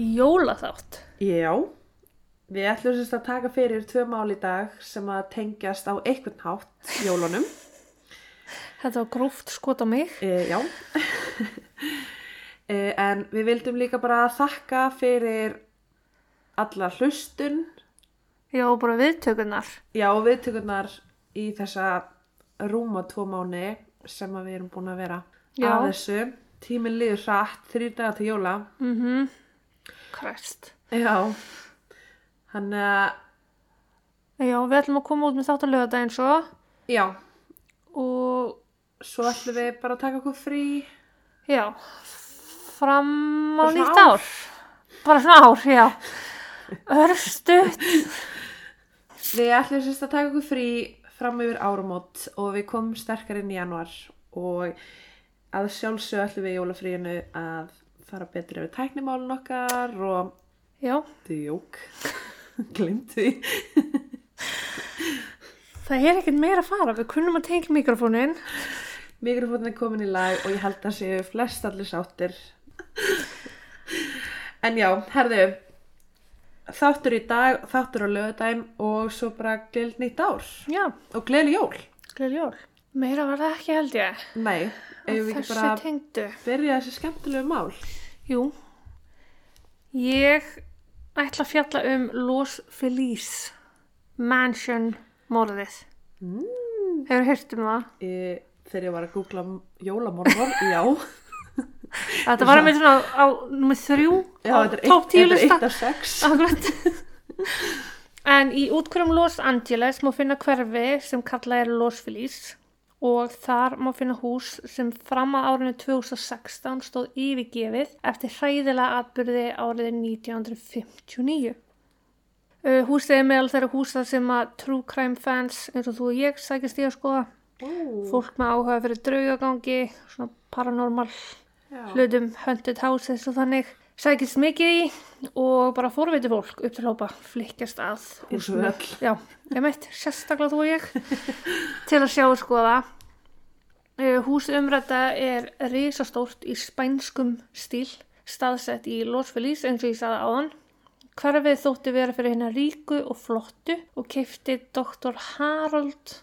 Í jólaþátt. Já, við ætlum sérst að taka fyrir tvö mál í dag sem að tengjast á einhvern hátt jólunum. Þetta var gróft skot á mig. E, já, e, en við vildum líka bara þakka fyrir alla hlustun, Já, bara viðtökunar. já, og viðtökurnar í þessa rúma tvo mánu sem við erum búin að vera Já. að þessu. Tíminn liður hratt, þrýr dagar til jóla. Mhm. Krest. Já, hann að, Já, við ætlum að koma út með þátt að lögadaginn svo já, og svo ætlum við bara að taka okkur frí. já, fram á nýtt ár. ár. Bara svona ár, já. Örstutt. Við ætlum sérst að taka okkur frí fram yfir áramót og við komum sterkar inn í januar og að sjálfsög ætlum við í jólafríinu að fara betur yfir tæknimálun okkar og Já, djók, glimt því. það er ekkert meira að fara. Við kunnum að tengja mikrofónin. Mikrofónin er komin í lag og ég held að séu flest allir sáttir. En já, herðu, þáttur í dag, þáttur á lögadaginn og svo bara gleðil nýtt ár Já, og gleðil jól. gleðil jól. Meira var það ekki held ég. Nei, ef við ekki bara tengdu. byrja þessi skemmtilegu mál. Jú, ég ætla að fjalla um Los Feliz Mansion morðið. Mm. Hefur heyrt um það? e, þegar ég var að googla jólamormor, já. Þetta var með svona á nummið þrjú Já, á þetta er topp eitt, tíu þetta er lista. eitt af sex. Akkurat. En í útkværum Los Angeles má finna hverfi sem kallað er Los Feliz og þar má finna hús sem fram að árinu 2016 stóð yfirgefið eftir hræðilega atbyrði árið 1959. Uh, húsið er meðal þeirra húsa sem að true crime fans eins og þú og ég sækist í að skoða. Ó, Fólk með áhuga fyrir draugagangi, svona paranormal já. hlutum, haunted houses og þannig sækist mikið í og bara fórviti fólk upp til hópa flikkjast að. Við öll. Já, ég meitt, sérstaklega þú og ég. Til að sjá og skoða Uh, Húsið umrætta er risastórt í spænskum stíl staðsett í Los Feliz eins og ég sagði áðan. Hverfið þótti vera fyrir hérna ríku og flottu og keifti doktor Harold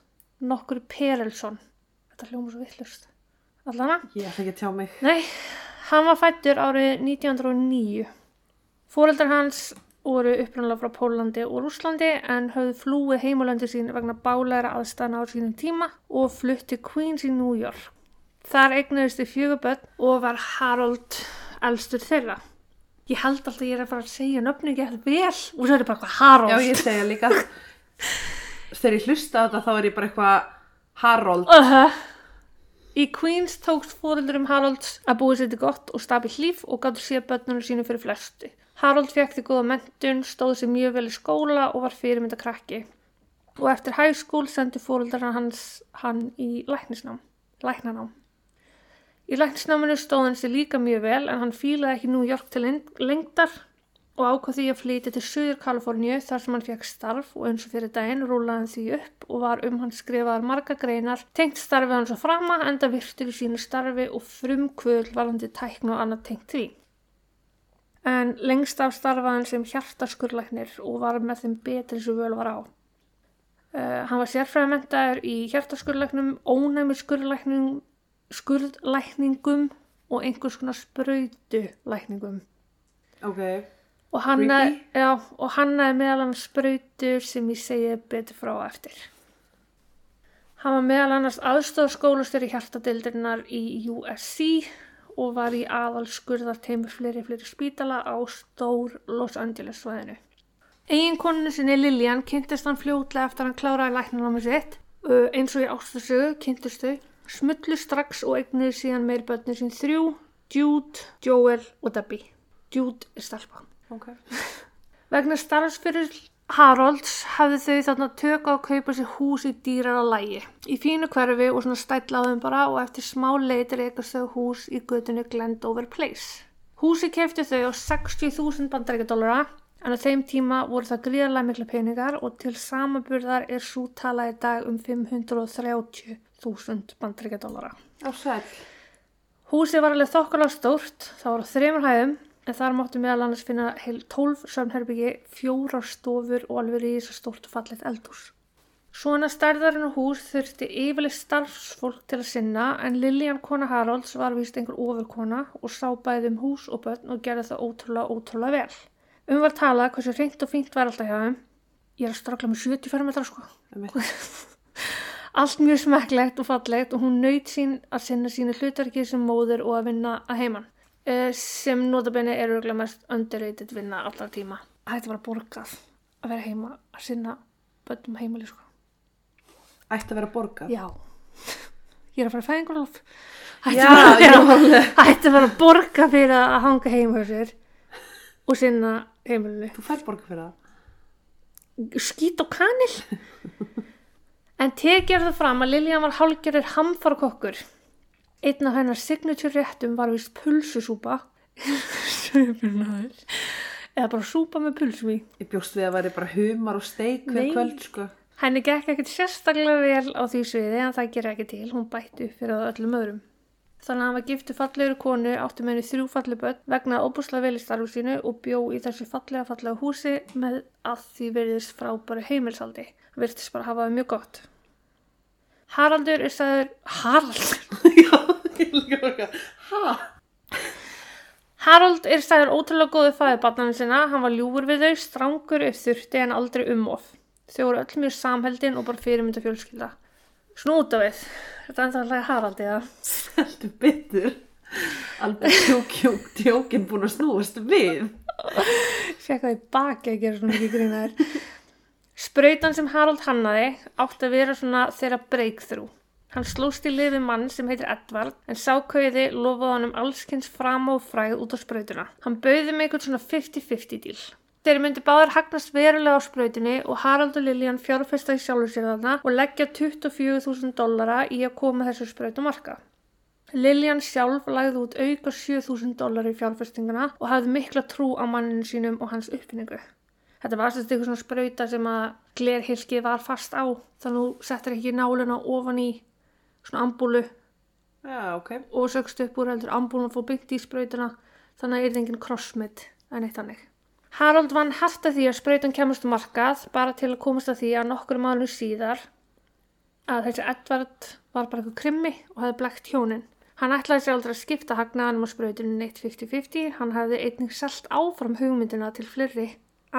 nokkur Perelsson. Þetta hljóma svo vittlust Allana Ég ætla ekki að tjá mig. Nei, hann var fættur árið 1909. Fóreldrar hans voru upprunalega frá Pólandi og Rúslandi en höfðu flúið heimulandi sín vegna bálæra aðstæðna á sínum tíma og flutti Queens í New York. Þar eignuðist þið fjögur börn og var Harold elstur þeirra. Ég held alltaf að ég er að fara að segja nöfnu ekki eftir vel og svo er bara eitthvað Harold. Já, ég segja líka. Þegar ég hlusta á þetta þá er ég bara eitthvað Harold. Uh -huh. Í Queens tókst fóreldurum Harolds að búið sér til gott og stabil líf og gáttu sér börnunum sínu fyrir flestu. Harold fekk því góða mentun, stóð sér mjög vel í skóla og var fyrirmynda krakki. Og eftir school sendi fóreldur hans hann í læknisnám, læknanám. Í læknisnáminu stóð hann sér líka mjög vel en hann fílaði ekki New York til leng- lengdar og ákvað því að flytja til Suður Kaliforníu þar sem hann fekk starf og eins og fyrir daginn rúlaði hann því upp og var um hann skrifaðar marga greinar tengt starfið hann svo frama enda virtur í sínu starfi og frumkvöld varandi tæknu og annað tengt því. En lengst af starfaði hann sem hjartaskurlæknir og var með þeim betri sem völ var á. Uh, hann var sérfræðamentaður í hjartaskurlæknum, ónæmi skurlækningum, skurlækningum og einhvers konar sprautulækningum. Ok. Og og hannaði meðal hann sprautur sem ég segi betur frá eftir. Hann var meðal annars aðstofskólastjóri hjartadeildirinnar í USC og var í aðal skurðarteimur fleiri fleiri spítala á stór Los Angeles svæðinu. Eiginkoninu sinni Lillian kynntist hann fljótlega eftir að hann kláraði læknanámi sitt. Eins og í ástasögu kynntist þau, smullu strax og eignuðu síðan meir börni sín þrjú, Jude, Joel og Debbie. Jude er stelpa. Ok. Vegna starfsfyrir Harolds hafði þau þarna tök á að kaupa sér hús í dýrara lægi. Í fínu hverfi og svona þeim bara og eftir smá leitir ekast þau hús í götunni Glendover Place. Húsi kefti þau á 60.000 bandaríkjadólara en á þeim tíma voru það gríðarlega mikla peningar og til samaburðar er svo tala í dag um þúsund bandaríkjadólara. Á sæl. Húsið var alveg þokkalega stórt, það var á þreymur hæðum en þar máttu meðal annars finna heil 12 sömnherbyggi, fjórar stofur og alveg í þessu stórt og fallegt eldhús. Svona stærðarinn á hús þurfti yfirlega starfsfólk til að sinna en Lillian kona Haralds var vist einhver ofurkona og sá bæði um hús og börn og gerði það ótrúlega, ótrúlega vel. Um var talað hversu reynd og fínt var alltaf hjá þeim. Ég er að strakla með 70 fermetra sko. Allt mjög smekklegt og fallegt og hún naut sín að sinna sínu hlutverki sem móður og að vinna að heiman. Uh, sem notabenni er örgulega mest underrated vinna alltaf tíma. Þetta var borgað að vera heima að sinna börnum heimali sko. Ætti að vera borgað. Já. Ég er að fara að fæða einhver lof. Já, já, alveg. Ætti að vera að borga fyrir að hanga heima sér og sinna heimilinu. Þú fær borgað fyrir það. skít og kanil en tekið það fram að Liljan var hálgerir hamfarkokkur einn af hennar signature réttum var vist pulsusúpa. Eða bara súpa með pulsum í. Ég bjóst við að væri bara humar og steik hver kvöld, sko. henni gekk ekkert sérstaklega vel á því sviði en það gerir ekki til, hún bætti upp fyrir það öllum öðrum. Þannig að hann var giftu fallegri konu átti með henni þrjú falleg börn vegna óbúslega vel í starfu sínu og bjó í þessu fallega fallega húsi með að því veriðist frábæru heimilsaldi. Virtist bara hafa það mjög gott Haraldur er sagður Harald já, ég líka bara, hæ? Harold er sagður ótrúlega góðu fæði barnanum sinna, hann var ljúfur við þau, strangur ef þurfti en aldrei umof. Þau voru öll mjög samheldin og bara fyrirmynda fjölskylda. Snúta við, þetta er ennþá alltaf Harald eða? Heldur betur. Alveg tjók, tjók, tjókin búin að snúast við. Fekk það í baki að gera svona mikið grínaðir. Sprautan sem Harold hannaði átti að vera svona þeirra breakthrough. Hann slóst í liði mann sem heitir Edvard en sákauði lofaði hann um allskins fram og fræð út á sprautuna. Hann bauði með einhvern svona 50-50 díl. Þeir myndi báðar hagnast verulega á sprautinni og Harald og Liljan fjárfesta í sjálfur sér þarna og leggja 24.000 dollara í að koma þessu sprautu marka. Liljan sjálf lagði út auka 7.000 dólar í fjárfestinguna og hafði mikla trú á manninu sínum og hans uppfinningu. Þetta var sérst eitthvað svona sprauta sem að glerhilkið var fast á þannig að þú settir ekki náluna ofan í svona ambúlu Já, ok. og sögst upp úr heldur ambúlun fór byggt í sprautuna þannig að það er engin crossmit en eitt hannig. Harold vann hægt að því að sprautan kemast um markað bara til að komast að því að nokkur mánu síðar að þessi Edvard var bara eitthvað krimmi og hefði blekt hjónin. Hann ætlaði sér aldrei að skipta hagnaðanum á sprautunum neitt 50-50, hann hefði einnig selt áfram hugmyndina til fleiri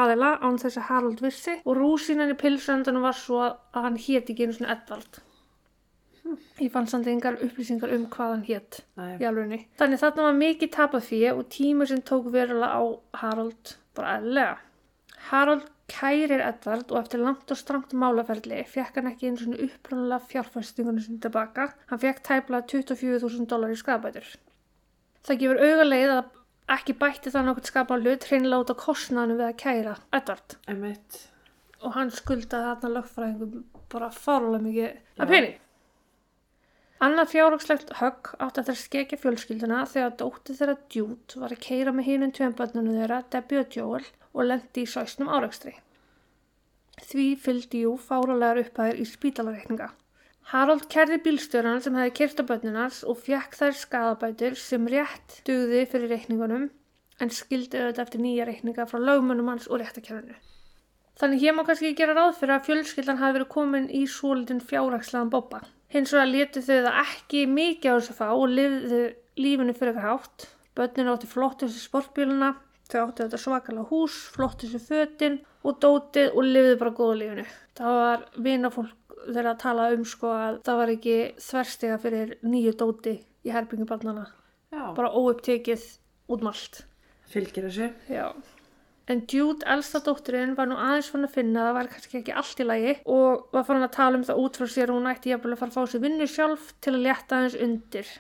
aðila án þess að Harold vissi og rúsinan í pilsöndunum var svo að hann héti ekki einu svona Edvard. Ég fann samt engar upplýsingar um hvað hann hétt í alvegni. Þannig þarna var mikið tapað fyrir og tíma sem tók verulega á Harold bara eðlega. Harold kærir Edvard og eftir langt og strangt málaferli fekk hann ekki einu svona upprunalega fjárfæstingunum sinni tilbaka. Hann fekk tæplega 24.000 dólar í skapætur. Það gefur augarleið að ekki bætti það nokkuð skapað hlut hreinlega út á kostnaðinu við að kæra Edvard Einmitt. og hann skuldaði þarna lögfræðingum bara fárlega mikið að pening. Annað fjárhagslegt högg átti að skekja fjölskylduna þegar dóttir þeirra djút var að keira með hinum tveim börnunum þeirra, Debbie og Joel, og lendi í sæsnum árakstri. Því fylgdi jú fáralegar upphæðir í spítalareikninga. Harold kerði bílstjóran sem hefði kert á börnunars og fjekk þær skadabætur sem rétt dugði fyrir reikningunum en skildi auðvitað eftir nýja reikninga frá lögmönnum hans og réttakjörinu. Þannig hér má kannski gera ráð fyrir að fjölskyldan hafi verið komin í svolítinn fjárhagslegan bobba. Hins vegar letu þau það ekki mikið á þessu fá og lifðu lífinu fyrir eitthvað hátt. Bönnin átti flottustu sportbíluna, þau átti þetta svakalega hús, flottustu fötin og dótið og lifðu bara góða lífinu. Það var vinafólk þeirra að tala um sko að það var ekki þverstiga fyrir nýju dóti í herbingubarnana. Já, Bara óupptekið út allt. fylgir þessu. Já. En Jude, elsta dótturinn, var nú aðeins fann að finna að það var kannski ekki allt í lagi og var fann að tala um það út frá sér og hún ætti jafnvel að fara að fá sér vinnu sjálf til að létta aðeins undir.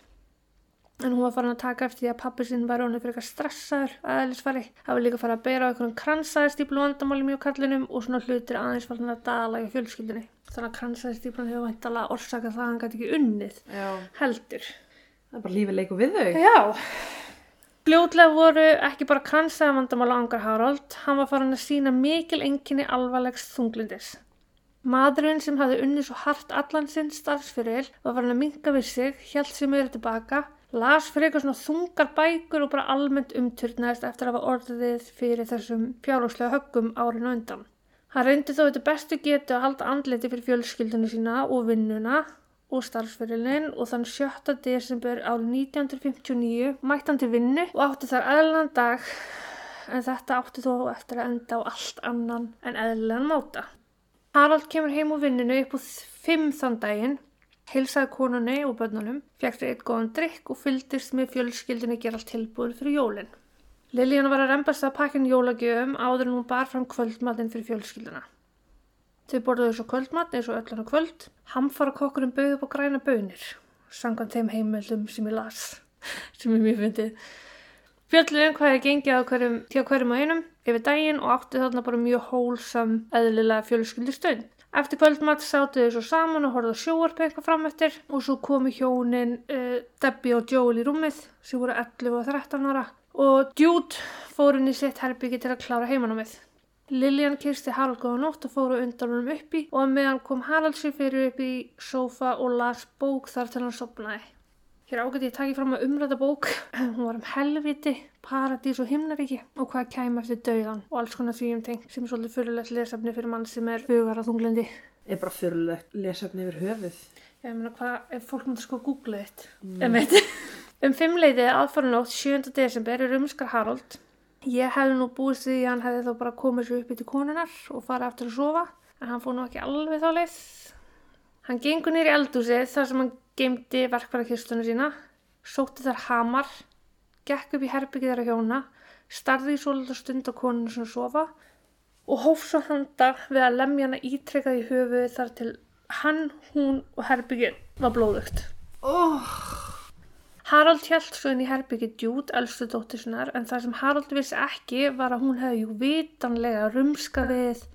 En hún var farin að taka eftir því að pappi sinn var honum fyrir eitthvað stressaður aðeinsfari. Það var líka farið að bera á einhverjum kransaðistíplu vandamáli mjög kallinum og svona hlutir aðeins farin að dala í fjölskyldunni. Þannig að kransaðistíplan hefur væntalega orsakað það að hann gæti ekki unnið Já. heldur. Það er bara lífið leiku við þau. Já. Fljótlega voru ekki bara kransaða vandamál á Angar Harold, hann var farin að sína mikil enginni alvarlegs þunglindis. Maðurinn sem hafði unnið svo hart allan sinn starfsfyril var farin að minga við sig, hjælt sem eru tilbaka, las eitthvað svona þungar bækur og bara almennt umturnaðist eftir að hafa orðið fyrir þessum fjárhúslega höggum árin og undan. Hann reyndi þó þetta bestu getu að halda andliti fyrir fjölskyldunum sína og vinnuna og starfsfyrirlin og þann 7. desember árið 1959 mætti hann til vinnu og átti þar eðlan dag en þetta átti þó eftir að enda á allt annan en eðlan máta. Harald kemur heim úr vinninu upp úr fimm þann daginn, heilsaði konunni og börnunum, fekk sér eitt góðan drikk og fyldist með fjölskyldinni gera allt tilbúið fyrir jólinn. Liljan var að reymbast að pakkin jólagjöfum áður en hún bar fram kvöldmatinn fyrir fjölskyldina. Þau borðuðu svo kvöldmatt eins og öllan á kvöld. Hamfara kokkurinn bauð upp á græna bönir, sangan þeim heimildum sem ég las, sem ég mjög fyndið. Fjöldurinn hvað er gengið á hverjum, hjá hverjum og einum yfir daginn og átti þarna bara mjög hólsam eðlilega fjölskyldi stönd. Eftir kvöldmatt sátu þau svo saman og horfðu sjóarp eitthvað fram eftir og svo komu hjónin uh, Debbie og Joel í rúmið sem voru 11 og 13 ára og Jude fór inn í sitt herbyggi til að klára heimannámið. Liljan kirsti Harald góða nótt og fóru undan honum uppi og meðan kom Harald sér fyrir upp í sófa og las bók þar til hann sopnaði. Hér ágæti ég takið fram að umræta bók, hún var um helviti, paradís og himnaríki og hvað kæm eftir dauðan og alls konar því um teng sem er svolítið fyrirlegt lesafni fyrir mann sem er hugar að þunglendi. Er bara fyrirlegt lesafni yfir höfuð. Ég meina hvað, ef fólk mútti sko að googla þetta, mm. um fimmleiðið aðfarnótt 7. desember er umskar Harald. Ég hefði nú búist því að hann hefði þá bara komið sér upp í til konunar og farið aftur að sofa, en hann fór nú ekki alveg þá leið. Hann gengur nýri eldúsið þar sem hann geymdi verkvarakistunum sína, sótti þar hamar, gekk upp í herbyggið þeirra hjóna, starði í svolítið stund á koninu sem sofa og hóf svo handa við að lemja hana ítrekkaði í höfuð þar til hann, hún og herbyggið var blóðugt. Oh. Harald hjælt svo inn í herbyggið djút, elstu dóttir sinnar, en það sem Harald vissi ekki var að hún hefði jú vitanlega rumska við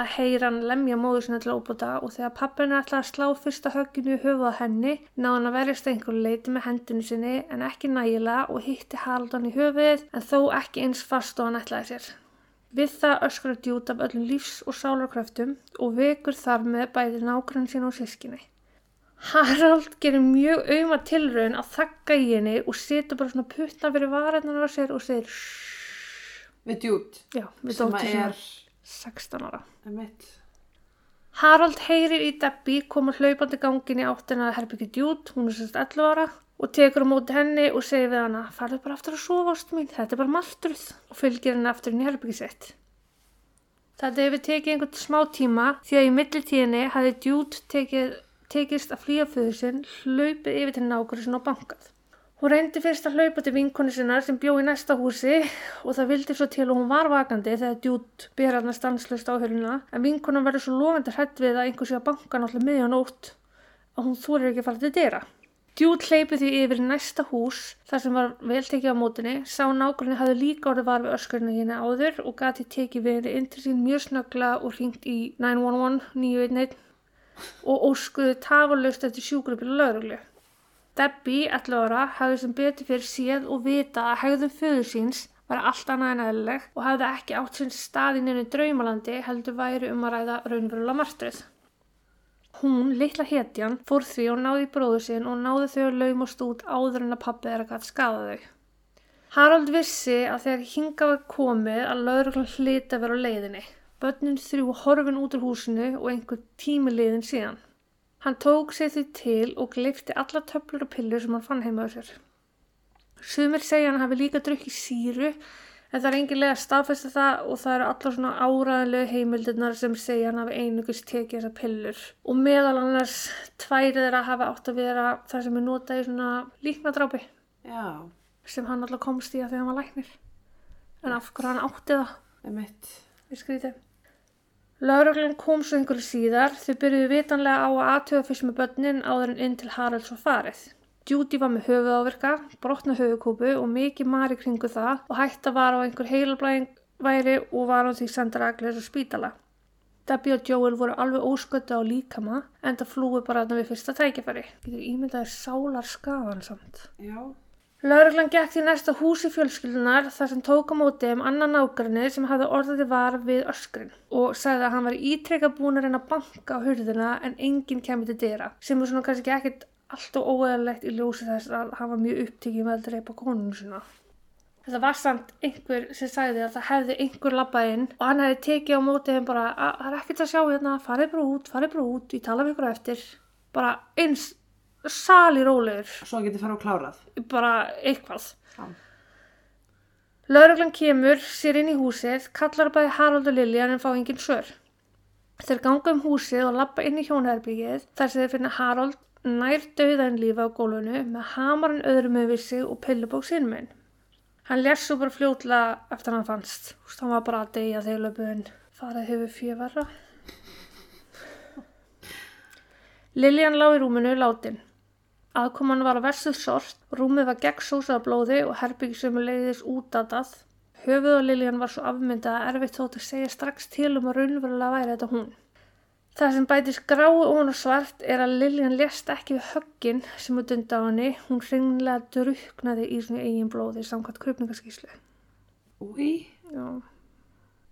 að heyra hann lemja móður sinna til óbúta og þegar pappina ætlaði að slá fyrsta högginu í höfuða henni náði hann að verjast einhverju leiti með hendinu sinni en ekki nægilega og hitti Haraldan í höfuðið en þó ekki eins fast og hann ætlaði sér. Við það öskra djút af öllum lífs- og sálarkröftum og vekur þar með bæði nákvæmlega sín og sískinni. Harald gerir mjög auðma tilraun að þakka í henni og setur bara svona putna fyrir varennan á sér og segir. Við djút. Já, við Sem að er 16 ára. Harald heyrir í Debbie koma hlaupandi gangin í áttina að herbyggi djút, hún er sérst 11 ára og tekur á móti henni og segir við hana farðu bara aftur að sofa ástu mín, þetta er bara maltruð og fylgir henni aftur inn í herbyggi sitt. Þetta hefur tekið einhvern smá tíma því að í millitíðinni hafði djút tekið, tekist að flýja föður sinn, hlaupið yfir til nákvæmur sinna og bankað. Hún reyndi fyrst að hlaupa til vinkonu sinnar sem bjó í næsta húsi og það vildi svo til og hún var vakandi þegar djút að stanslust á höruna en vinkonan verður svo lofandi hrætt við að einhversi að banka náttúrulega miðjanótt að hún þorir ekki að fara til dyra. Djút hleypi því yfir næsta hús þar sem var vel tekið á mótinni, sá nákvæmlega hafði líka orðið var við öskurinn hérna áður og gati tekið við henni inn til sín mjög snöggla og ringt í 911 911 og óskuði tafalaust eftir sjúkrupil lauruglu. Debbie, 11 ára, hafði sem betur fyrir séð og vita að hegðum föður síns var allt annað en eðlileg og hafði ekki átt sinn stað í neinu draumalandi heldur væri um að ræða raunverulega martröð. Hún, litla hetjan, fór því og náði í bróðu sinn og náði þau að laumast út áður en að pappi þeirra gæti skada þau. Harald vissi að þegar hinga var komið að lauruglan hlita vera á leiðinni. Bönnin þrjú horfin út úr húsinu og einhver tími liðin síðan. Hann tók sig því til og gleifti alla töflur og pillur sem hann fann heima á sér. Sumir segja hann hafi líka drukkið síru en það er enginlega að staðfesta það og það eru allar svona áraðanlegu heimildirnar sem segja hann hafi einugust tekið þessar pillur. Og meðal annars tværið þeirra hafi átt að vera það sem er notað í svona líknadrápi Já, sem hann alltaf komst í að því hann var læknir. En af hverju hann átti það? emitt. Ég skrítið. Lauruglun kom svo einhverju síðar, þau byrjuðu vitanlega á að aðtöða fyrst með börnin áður en inn til Haralds var farið. Judy var með höfuð ávirka, brotna höfukúpu og mikið mari kringu það og hætta var á einhver heilablæðing væri og var á því sendar aglir og spítala. Debbie og Joel voru alveg óskötta á líkama en það flúi bara þarna við fyrsta tækifæri. Ímyndaði sálar skafan samt. Já. Lauruglan gekk til næsta húsi fjölskyldunar þar sem tók á móti um annan nágrinni sem hafði orðið var við öskrin og sagði að hann var ítrekka búin að reyna að banka á hurðina en enginn kemur til dyra sem er svona kannski ekkert alltaf óeðalegt í ljósi þess að hann var mjög upptikið með að dreipa konunum sína. Þetta var samt einhver sem sagði að það hefði einhver labbað inn og hann hefði tekið á móti þeim bara að það er ekkert að sjá hérna, farið bara út, farið bara út, ég tala við ykkur eftir. Bara eins sali rólegur, Svo getur fara á klárað. bara eitthvað. Já. Lauruglan kemur sér inn í húsið, kallar bæði Harald og Liljan en fá engin svör. Þeir ganga um húsið og lappa inn í hjónaherbyggið þar sem þeir finna Harald nær döðan lífa á gólfinu með hamarinn öðrum við sig og pillubók sinn minn. Hann lés svo bara fljótlega eftir hann fannst. Þú veist, hann var bara að deyja þegar löpuðin farið hefur fjöverra. Liljan lá í rúminu látin. Aðkoman var að versuð sort, rúmið var gegnsósað af blóði og herbyggi sem leiðis útatað. Höfuð og Liljan var svo afmyndað að erfitt þótt að segja strax til um að raunverulega væri þetta hún. Það sem bætist gráu og svart er að Liljan lést ekki við höggin sem er dunda á henni. Hún hreinlega druknaði í svona eigin blóði samkvæmt krupningaskíslu. Úi, Já,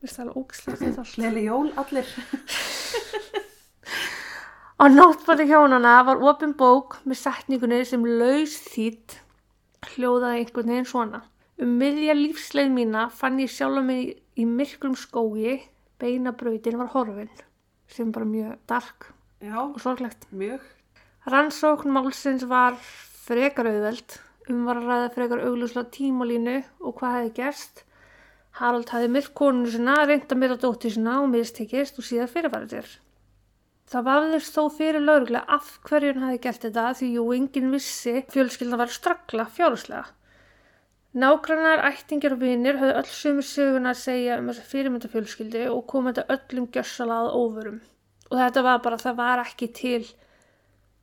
veist það alveg ógislegt þetta allt. hleli jól allir. Á nótbandi hjónana var opin bók með setningunni sem laus þýtt hljóðaði einhvern veginn svona. Um miðja lífsleið mína fann ég sjálf mig í myrkrum skógi, beinabrautin var horfin, sem bara mjög dark Já, og sorglegt. mjög. Rannsókn málsins var frekar auðveld, um var að ræða frekar auglúslega tímalínu og hvað hefði gerst. Harald hefði myrk konunu sinna, reynda mér á dóttir sinna og mistekist og síðan fyrirvarið sér. Það vafðist þó fyrir lauruglega af hverju hann hefði gert þetta því jú enginn vissi fjölskyldan var strakla fjárhúslega. Nágrannar, ættingjar og vinir höfðu öll sömu söguna að segja um þessa fyrirmyndafjölskyldu og kom þetta öllum gjössalað óvörum. Og þetta var bara, það var ekki til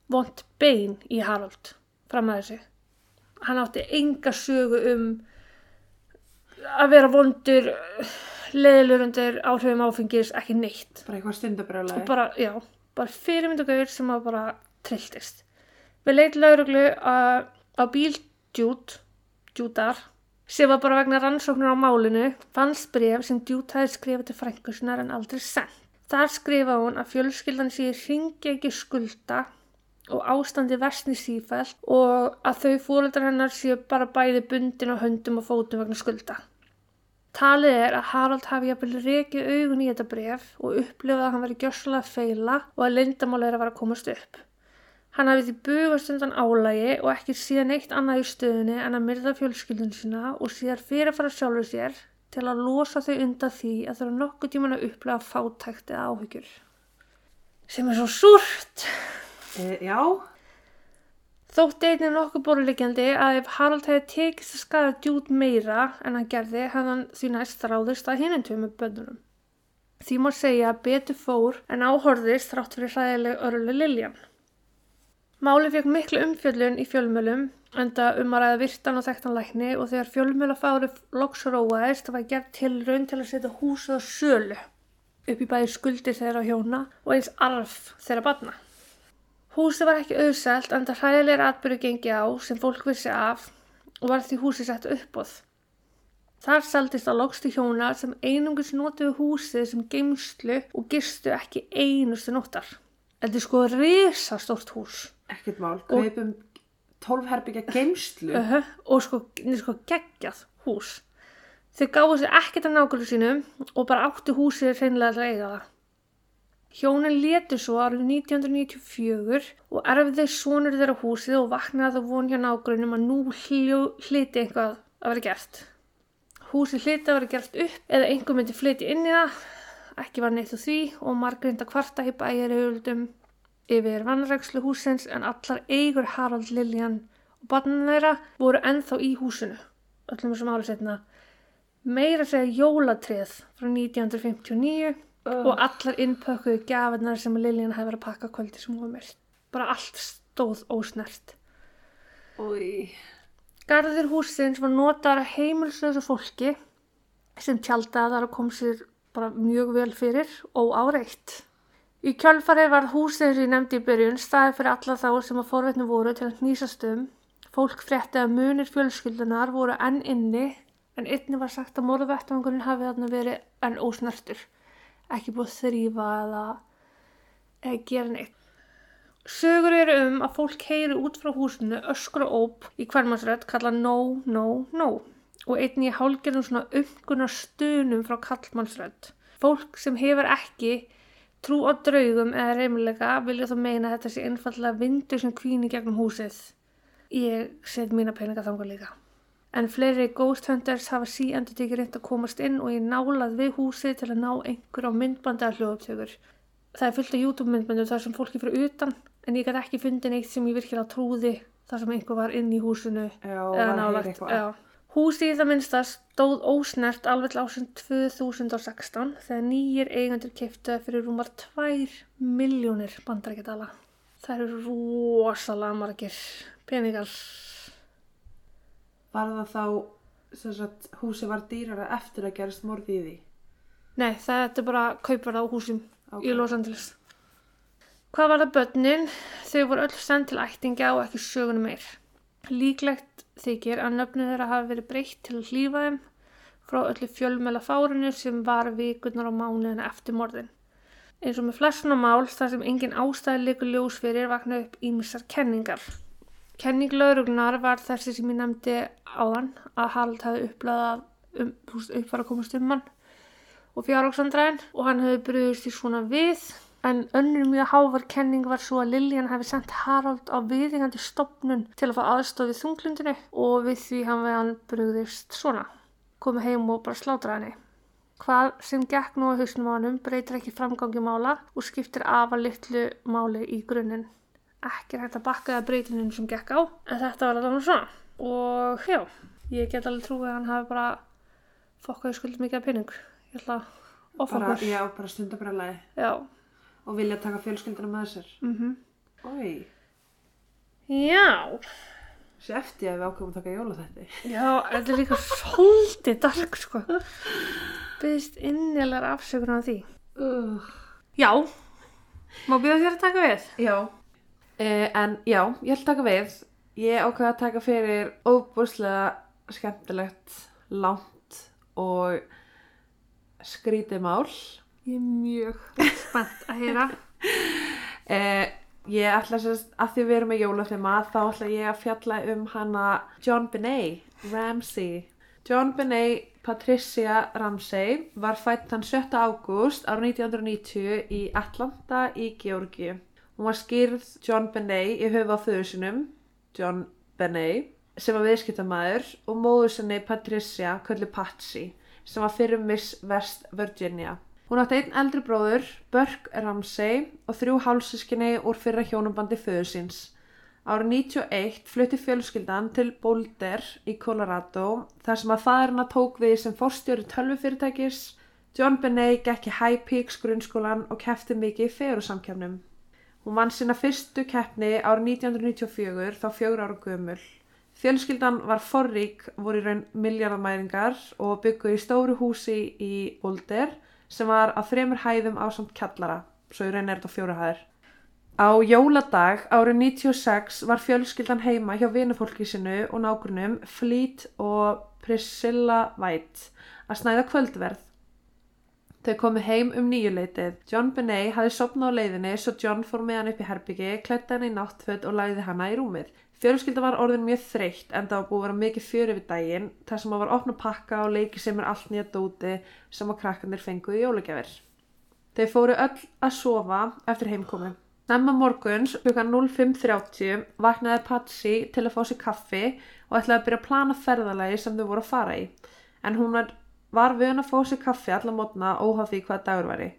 vond bein í Harald fram að þessu. Hann átti enga sögu um að vera vondur, leðilur undir áhrifum áfengis, ekki neitt Bara eitthvað stundabrjálæði. bara, já, bara fyrirmyndagauður sem að bara trilltist. Við leit lauruglu á, á bíl Djút, Djútar, sem var bara vegna rannsóknur á málinu, fannst bref sem Djút hefði skrifað til frængusinnar en aldrei sendt. Þar skrifaði hún að fjölskyldan sé ringi ekki skulda og ástandi versni sífælt og að þau fóreldrar hennar séu bara bæði bundin á höndum og fótum vegna skulda. Talið er að Harald hafi jafnvel rekið augun í þetta bref og upplifað að hann veri gjössalega feila og að lindamál er að vara að komast upp. Hann hafi því bugast undan álægi og ekki síðan eitt annað í stöðunni en að myrða fjölskyldun sína og síðan fyrirfara sjálfur sér til að losa þau undan því að eru nokkuð tíman að upplifa fátækt eða áhyggjur. Sem er svo súrt. E, já, Þótti einnig nokkuð borulegjandi að ef Harald hefði tekist að skada djút meira en hann gerði, hefði hann því næst ráðist að tvö með bönnunum. Því má segja að betur fór en áhorðist þrátt fyrir hræðileg örlu Liljan. Máli fekk miklu umfjöllun í fjölmjölum, enda um að ræða virtan og þekktan lækni og þegar fjölmjöla fári loks róaðist var gert til raun til að setja húsið á sölu upp í bæði skuldir þeirra hjóna og eins arf þeirra batna. Húsið var ekki auðselt en það hræðilegur atbyrju gengi á sem fólk vissi af og var því húsið sett uppbóð. Þar seldist á logstu hjóna sem einungus notuðu húsið sem geimslu og gistu ekki einustu nóttar. Þetta er sko risastórt hús ekkert mál. Kaupum 12 herbyggja geimslu. uh -huh. og sko, sko geggjað hús. Þau gáðu sér ekkert af nákvæmlega sínum og bara áttu húsið reynilega til að eiga það. Hjónin letu svo árið 1994 og erfiði sonur þeirra húsið og vaknaði það von hjá nágrunum að nú hliti eitthvað að vera gert. Húsið hliti að vera gert upp eða einhver myndi flyti inn í það, ekki var neitt á því og margrinda kvarta í bæjarhjöldum yfir vannrækslu húsins en allar eigur Harald Liljan og barnan þeirra voru ennþá í húsinu, öllum þessum árið setna. Meira segja jólatrið frá 1959 og allar innpökkuðu gjafinnar sem Liljan hefði verið að pakka kvöldi sem hún var myrt. Bara allt stóð ósnert. Úi, Garðir húsins var notaðar af heimilslösu fólki sem tjaldaði þar og kom sér bara mjög vel fyrir og áreitt. Í kjölfarið var húsið sem ég nefndi í byrjun staðið fyrir alla þá sem að forvetni voru til að hnýsast um, Fólk frétti að munir fjölskyldunar voru enn inni en einni var sagt að morðvettangurinn hafi þarna verið enn ósnertur. Ekki búið að þrýfa eða, eða gera neitt. Sögur eru um að fólk heyri út frá húsinu öskur og óp í hvermansrödd kalla no, no, no og einni í hálgerðum svona umgunar stunum frá kallmannsrödd. Fólk sem hefur ekki trú á draugum eða reymuleika vilja þá meina þetta sé einfallega vindur sem kvíni gegnum húsið. Ég set mína peninga þanga líka. En fleiri ghost hunters hafa síendur tekið reynd að komast inn og ég nálað við húsið til að ná einhver á myndbandi að hljóðuptökur. Það er fullt af YouTube myndbandu þar sem fólki fyrir utan en ég gæti ekki fundið neitt sem ég virkilega trúði þar sem einhver var inn í húsinu Já, eða nálagt. Húsið í það minnsta stóð ósnert alveg til ásinn 2016 þegar nýjir eigendur keiftu það fyrir rúmar 2 miljónir bandarækjadala. Það eru rosalega margir peningar. Var það þá, sagt, húsið var dýrara eftir að gerast morði í því? Nei, þetta er bara kaupverð á húsum Ok. í Los Angeles. Hvað var það börnin? Þau voru öll send til ættingja og ekki sögunum meir. Líklegt þykir að nöfnu þeirra hafi verið breytt til að hlýfa þeim frá öllu fjölmela fárinu sem var vikurnar á mánuðina eftir morðin. Eins og með flestina mál þar sem engin ástæði leikur ljós fyrir vakna upp ímissar kenningar. Kenning lauruglunar var þessi sem ég nefndi áðan að Harald hafi upplæðað um, uppfara komast um hann og fjárhagsandræðin og hann hefði brugðist í svona við. En önnur mjög hávar kenning var svo að Liljan hefði sendt Harald á viðingandi stopnun til að fá aðstof við þunglundinu og við því hann við hann brugðist svona. Komið heim og bara slátra henni. Hvað sem gekk nú á hausnum á hannum breytir ekki framgangi mála og skiptir afar litlu máli í grunninn. Ekki hægt að bakka það breytininu sem gekk á, en þetta var alveg svona. Og já, ég get alveg trúið að hann hafi bara fokkaði skuldið mikið af pening. Ég ætla að offa Bara, okkur. já, bara stundabrjálæði Já. og vilja taka fjölskylduna með sér. Mm Ói, Já. sé eftir að við ákveðum að taka jóla þetta. Já, þetta er líka svolítið dark, sko. Byggðist innilegar afsökunar á því. Uh. Já. Má byrja þér að taka við? Já. Uh, en já, ég ætla að taka við. Ég ákveða að taka fyrir óbúrslega skemmtilegt, langt og skrítið mál. Ég er mjög spennt að heyra. Uh, ég ætla að að því við erum með jólafima, þá ætla ég að fjalla um hana John Benet Ramsey. John Benet Patricia Ramsey var fætt þann 7. ágúst ára 1990 í Atlanta í Georgi. Hún var skýrð John Benet í höfu á föðu sinum, John Benet, sem var viðskiptamæður og móður sinni Patricia, köllu Patsy, sem var fyrir Miss West Virginia. Hún átti einn eldri bróður, Burke Ramsey og þrjú hálsískinni úr fyrra hjónubandi föðu síns. Árið 91 flutti fjölskyldan til Boulder í Colorado þar sem að faðurina tók við sem forstjóri tölvufyrirtækis. John Benet gekk í High Peaks grunnskólan og kefti mikið í ferusamkefnum. Hún vann sína fyrstu keppni árið 1994 þá fjögur ára gömul. Fjölskyldan var forrík, voru í raun miljardamæringar og byggu í stóru húsi í Boulder sem var á þremur hæðum á samt kjallara, svo í raun er þetta á fjóra hæðir. Á jóladag árið 96 var fjölskyldan heima hjá vinufólki sinu og nágrunum Fleet og Priscilla White að snæða kvöldverð. Þau komu heim um nýjuleitið. John Benet hafði sopnað á leiðinni svo John fór með hann upp í herbyggi, klætti hann í náttföt og lagði hana í rúmið. Fjölskylda var orðin mjög þreytt en það var búið að vera mikið fjör yfir daginn þar sem að var opna pakka og leiki sem er allt nýja dóti sem að krakkanir fenguði jólagjafir. Þau fóru öll að sofa eftir heimkomi. Snemma morguns, klukkan 05.30, vaknaði Patsy til að fá sér kaffi og ætlaði að byrja að plana ferðalagi sem þau voru að fara í. En hún var, var vön að fá sér kaffi alla mótna óhaf því hvaða dagur væri.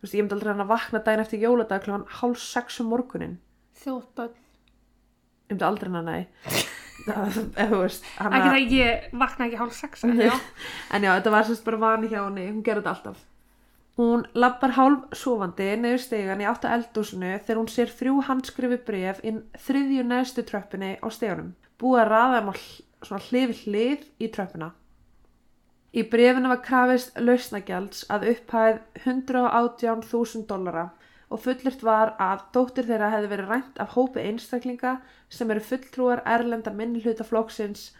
Þú veist, ég myndi aldrei hann að vakna daginn eftir jóladag klukkan hálf sex um morgunin. Þjóttbönn. Ég myndi aldrei hann að nei. Það, ef þú veist, Ekki það ég vakna ekki hálf sex. en Já. Þetta var sérst bara vani hjá henni, hún gerði þetta alltaf. Hún lappar hálf sofandi niður stegan í átta eldúsinu þegar hún sér þrjú handskrifi bref inn þriðju neðstu tröppinni á stegunum. Búið að raða svona hlið hlið í tröppina. Í brefinu var krafist lausnagjalds að upphæð 118.000 dollara og fullirt var að dóttir þeirra hefði verið rænt af hópi einstaklinga sem eru fulltrúar erlenda minnhlutaflokksins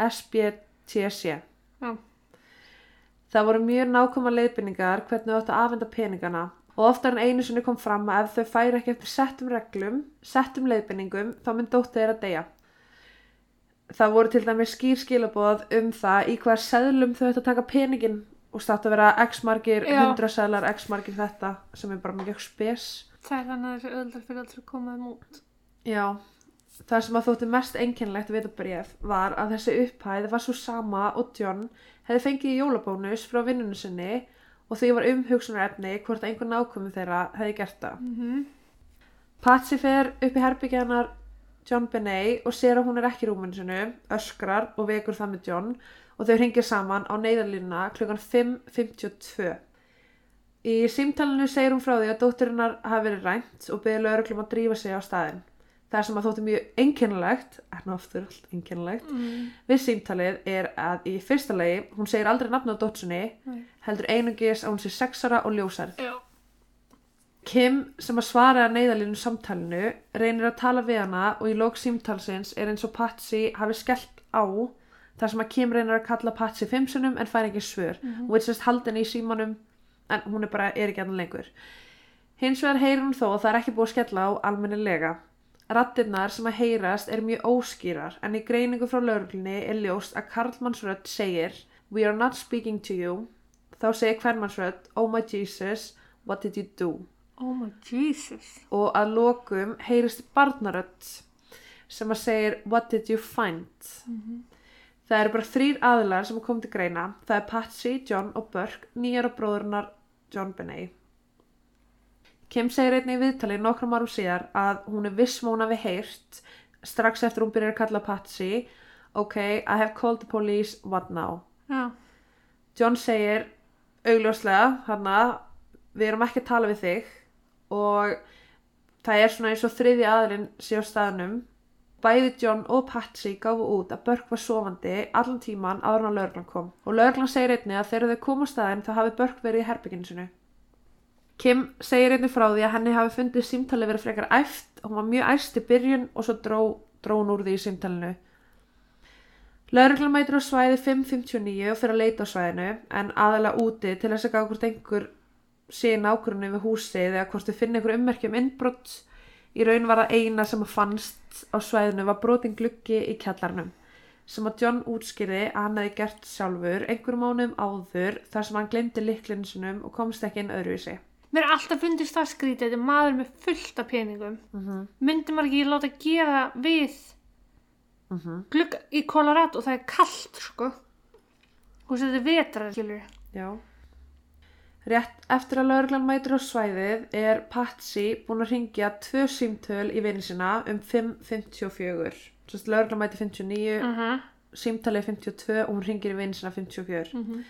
SBTC. Já. Það voru mjög nákvæma leiðbynningar hvernig þú átt að afhenda peningana og oftar en einu sinni kom fram að ef þau færi ekki eftir settum reglum, settum leiðbynningum, þá mynd dóttir þeirra deyja. Það voru til dæmis skýr skilaboð um það í hver seðlum þau ættu að taka peningin og státt að vera x margir, Já. 100 seðlar, x margir þetta sem er bara mjög spes. Það er þannig að þessi öðlar fyrir alltaf að koma þeim út. Já, það sem að þótti mest einkennlegt við þetta bréf var að þessi upphæð var svo sama og John hefði fengið jólabónus frá vinnunum sinni og því var umhugsunar efni hvort einhver nákvæmum þeirra hefði gert það. Mm -hmm. Patsy fer upp í herbyggjanar John Benet og sér að hún er ekki í rúminu sinu, öskrar og vekur það með John og þau hringir saman á neyðarlínuna klukkan 5.52. Í símtalinu segir hún frá því að dóttirinnar hafi verið rænt og byrði lauruglum að drífa sig á staðinn. Það sem að þótti mjög einkennilegt, en oftur allt einkennilegt, Mm. við símtalið er að í fyrsta lagi, hún segir aldrei nafn á dótsinni, Nei. heldur einungis að hún sé sexara og ljósarð. Já. Kim sem að svara að neyðalínu samtalinu reynir að tala við hana og í lók símtalsins er eins og Patsy hafi skellt á þar sem að Kim reynir að kalla Patsy fimmsunum en fær ekki svör. Hún veit sérst haldin í símanum en hún er bara er ekki annan lengur. Hins vegar heyrir hún þó að það er ekki búið að skella á almennilega. Rattirnar sem að heyrast er mjög óskýrar en í greiningu frá lauruglunni er ljóst að Karlmannsrödd segir We are not speaking to you. Þá segir Hvermannsrödd Oh my Jesus, what did you do? Oh my Jesus. og að lokum heyrist barnarödd sem að segir What did you find? Það eru bara þrýr aðilar sem kom til greina. Það er Patsy, John og Burke, nýjar og bróðurnar John Benet. Kim segir einnig í viðtali nokkrum árum síðar að hún er viss móna við heyrt strax eftir hún byrjar að kalla Patsy Ok, I have called the police, what now? Já. John segir augljóslega hann að við erum ekki að tala við þig og það er svona eins og þriði aðurinn sé á staðnum. Bæði John og Patsy gáfu út að Burke var sofandi allan tíman áður en að lögreglan kom. Og lögreglan segir einnig að þegar þau kom á staðin þá hafi Burke verið í herbygginu sinu Kim segir einnig frá því að henni hafi fundið símtali verið frekar æft. Hún var mjög æst í byrjun og svo dró, dró hún úr því í símtalinu. Lögreglan mætir á svæði 5.59 og fyrir að leita á svæðinu en aðalega úti til þess að gá hvort einhver sé í nágrunni við húsið eða hvort þau finna einhver ummerkjum innbrott. Í raun var það eina sem að fannst á svæðinu var brotin gluggi í kjallarnum sem að John útskýrði að hann hefði gert sjálfur einhverjum mánum áður þar sem hann glemdi liklinu sinum og komst ekki inn öðruvísi. Mér er alltaf fundist það skrítið, þetta er maður með fullt af peningum. Mm -hmm. Myndi maður ekki láta gera við glugga í Colorado og það er kallt, sko. Og þetta er vetrar, skilur. Já. Rétt eftir að lauruglan mætir á svæðið er Patsy búin að ringja tvö símtöl í vinni sína um 5.54. Svo að lauruglan mæti 59, Uh -huh. símtalið 52 og hún ringir í vinni sína 54. Mhm.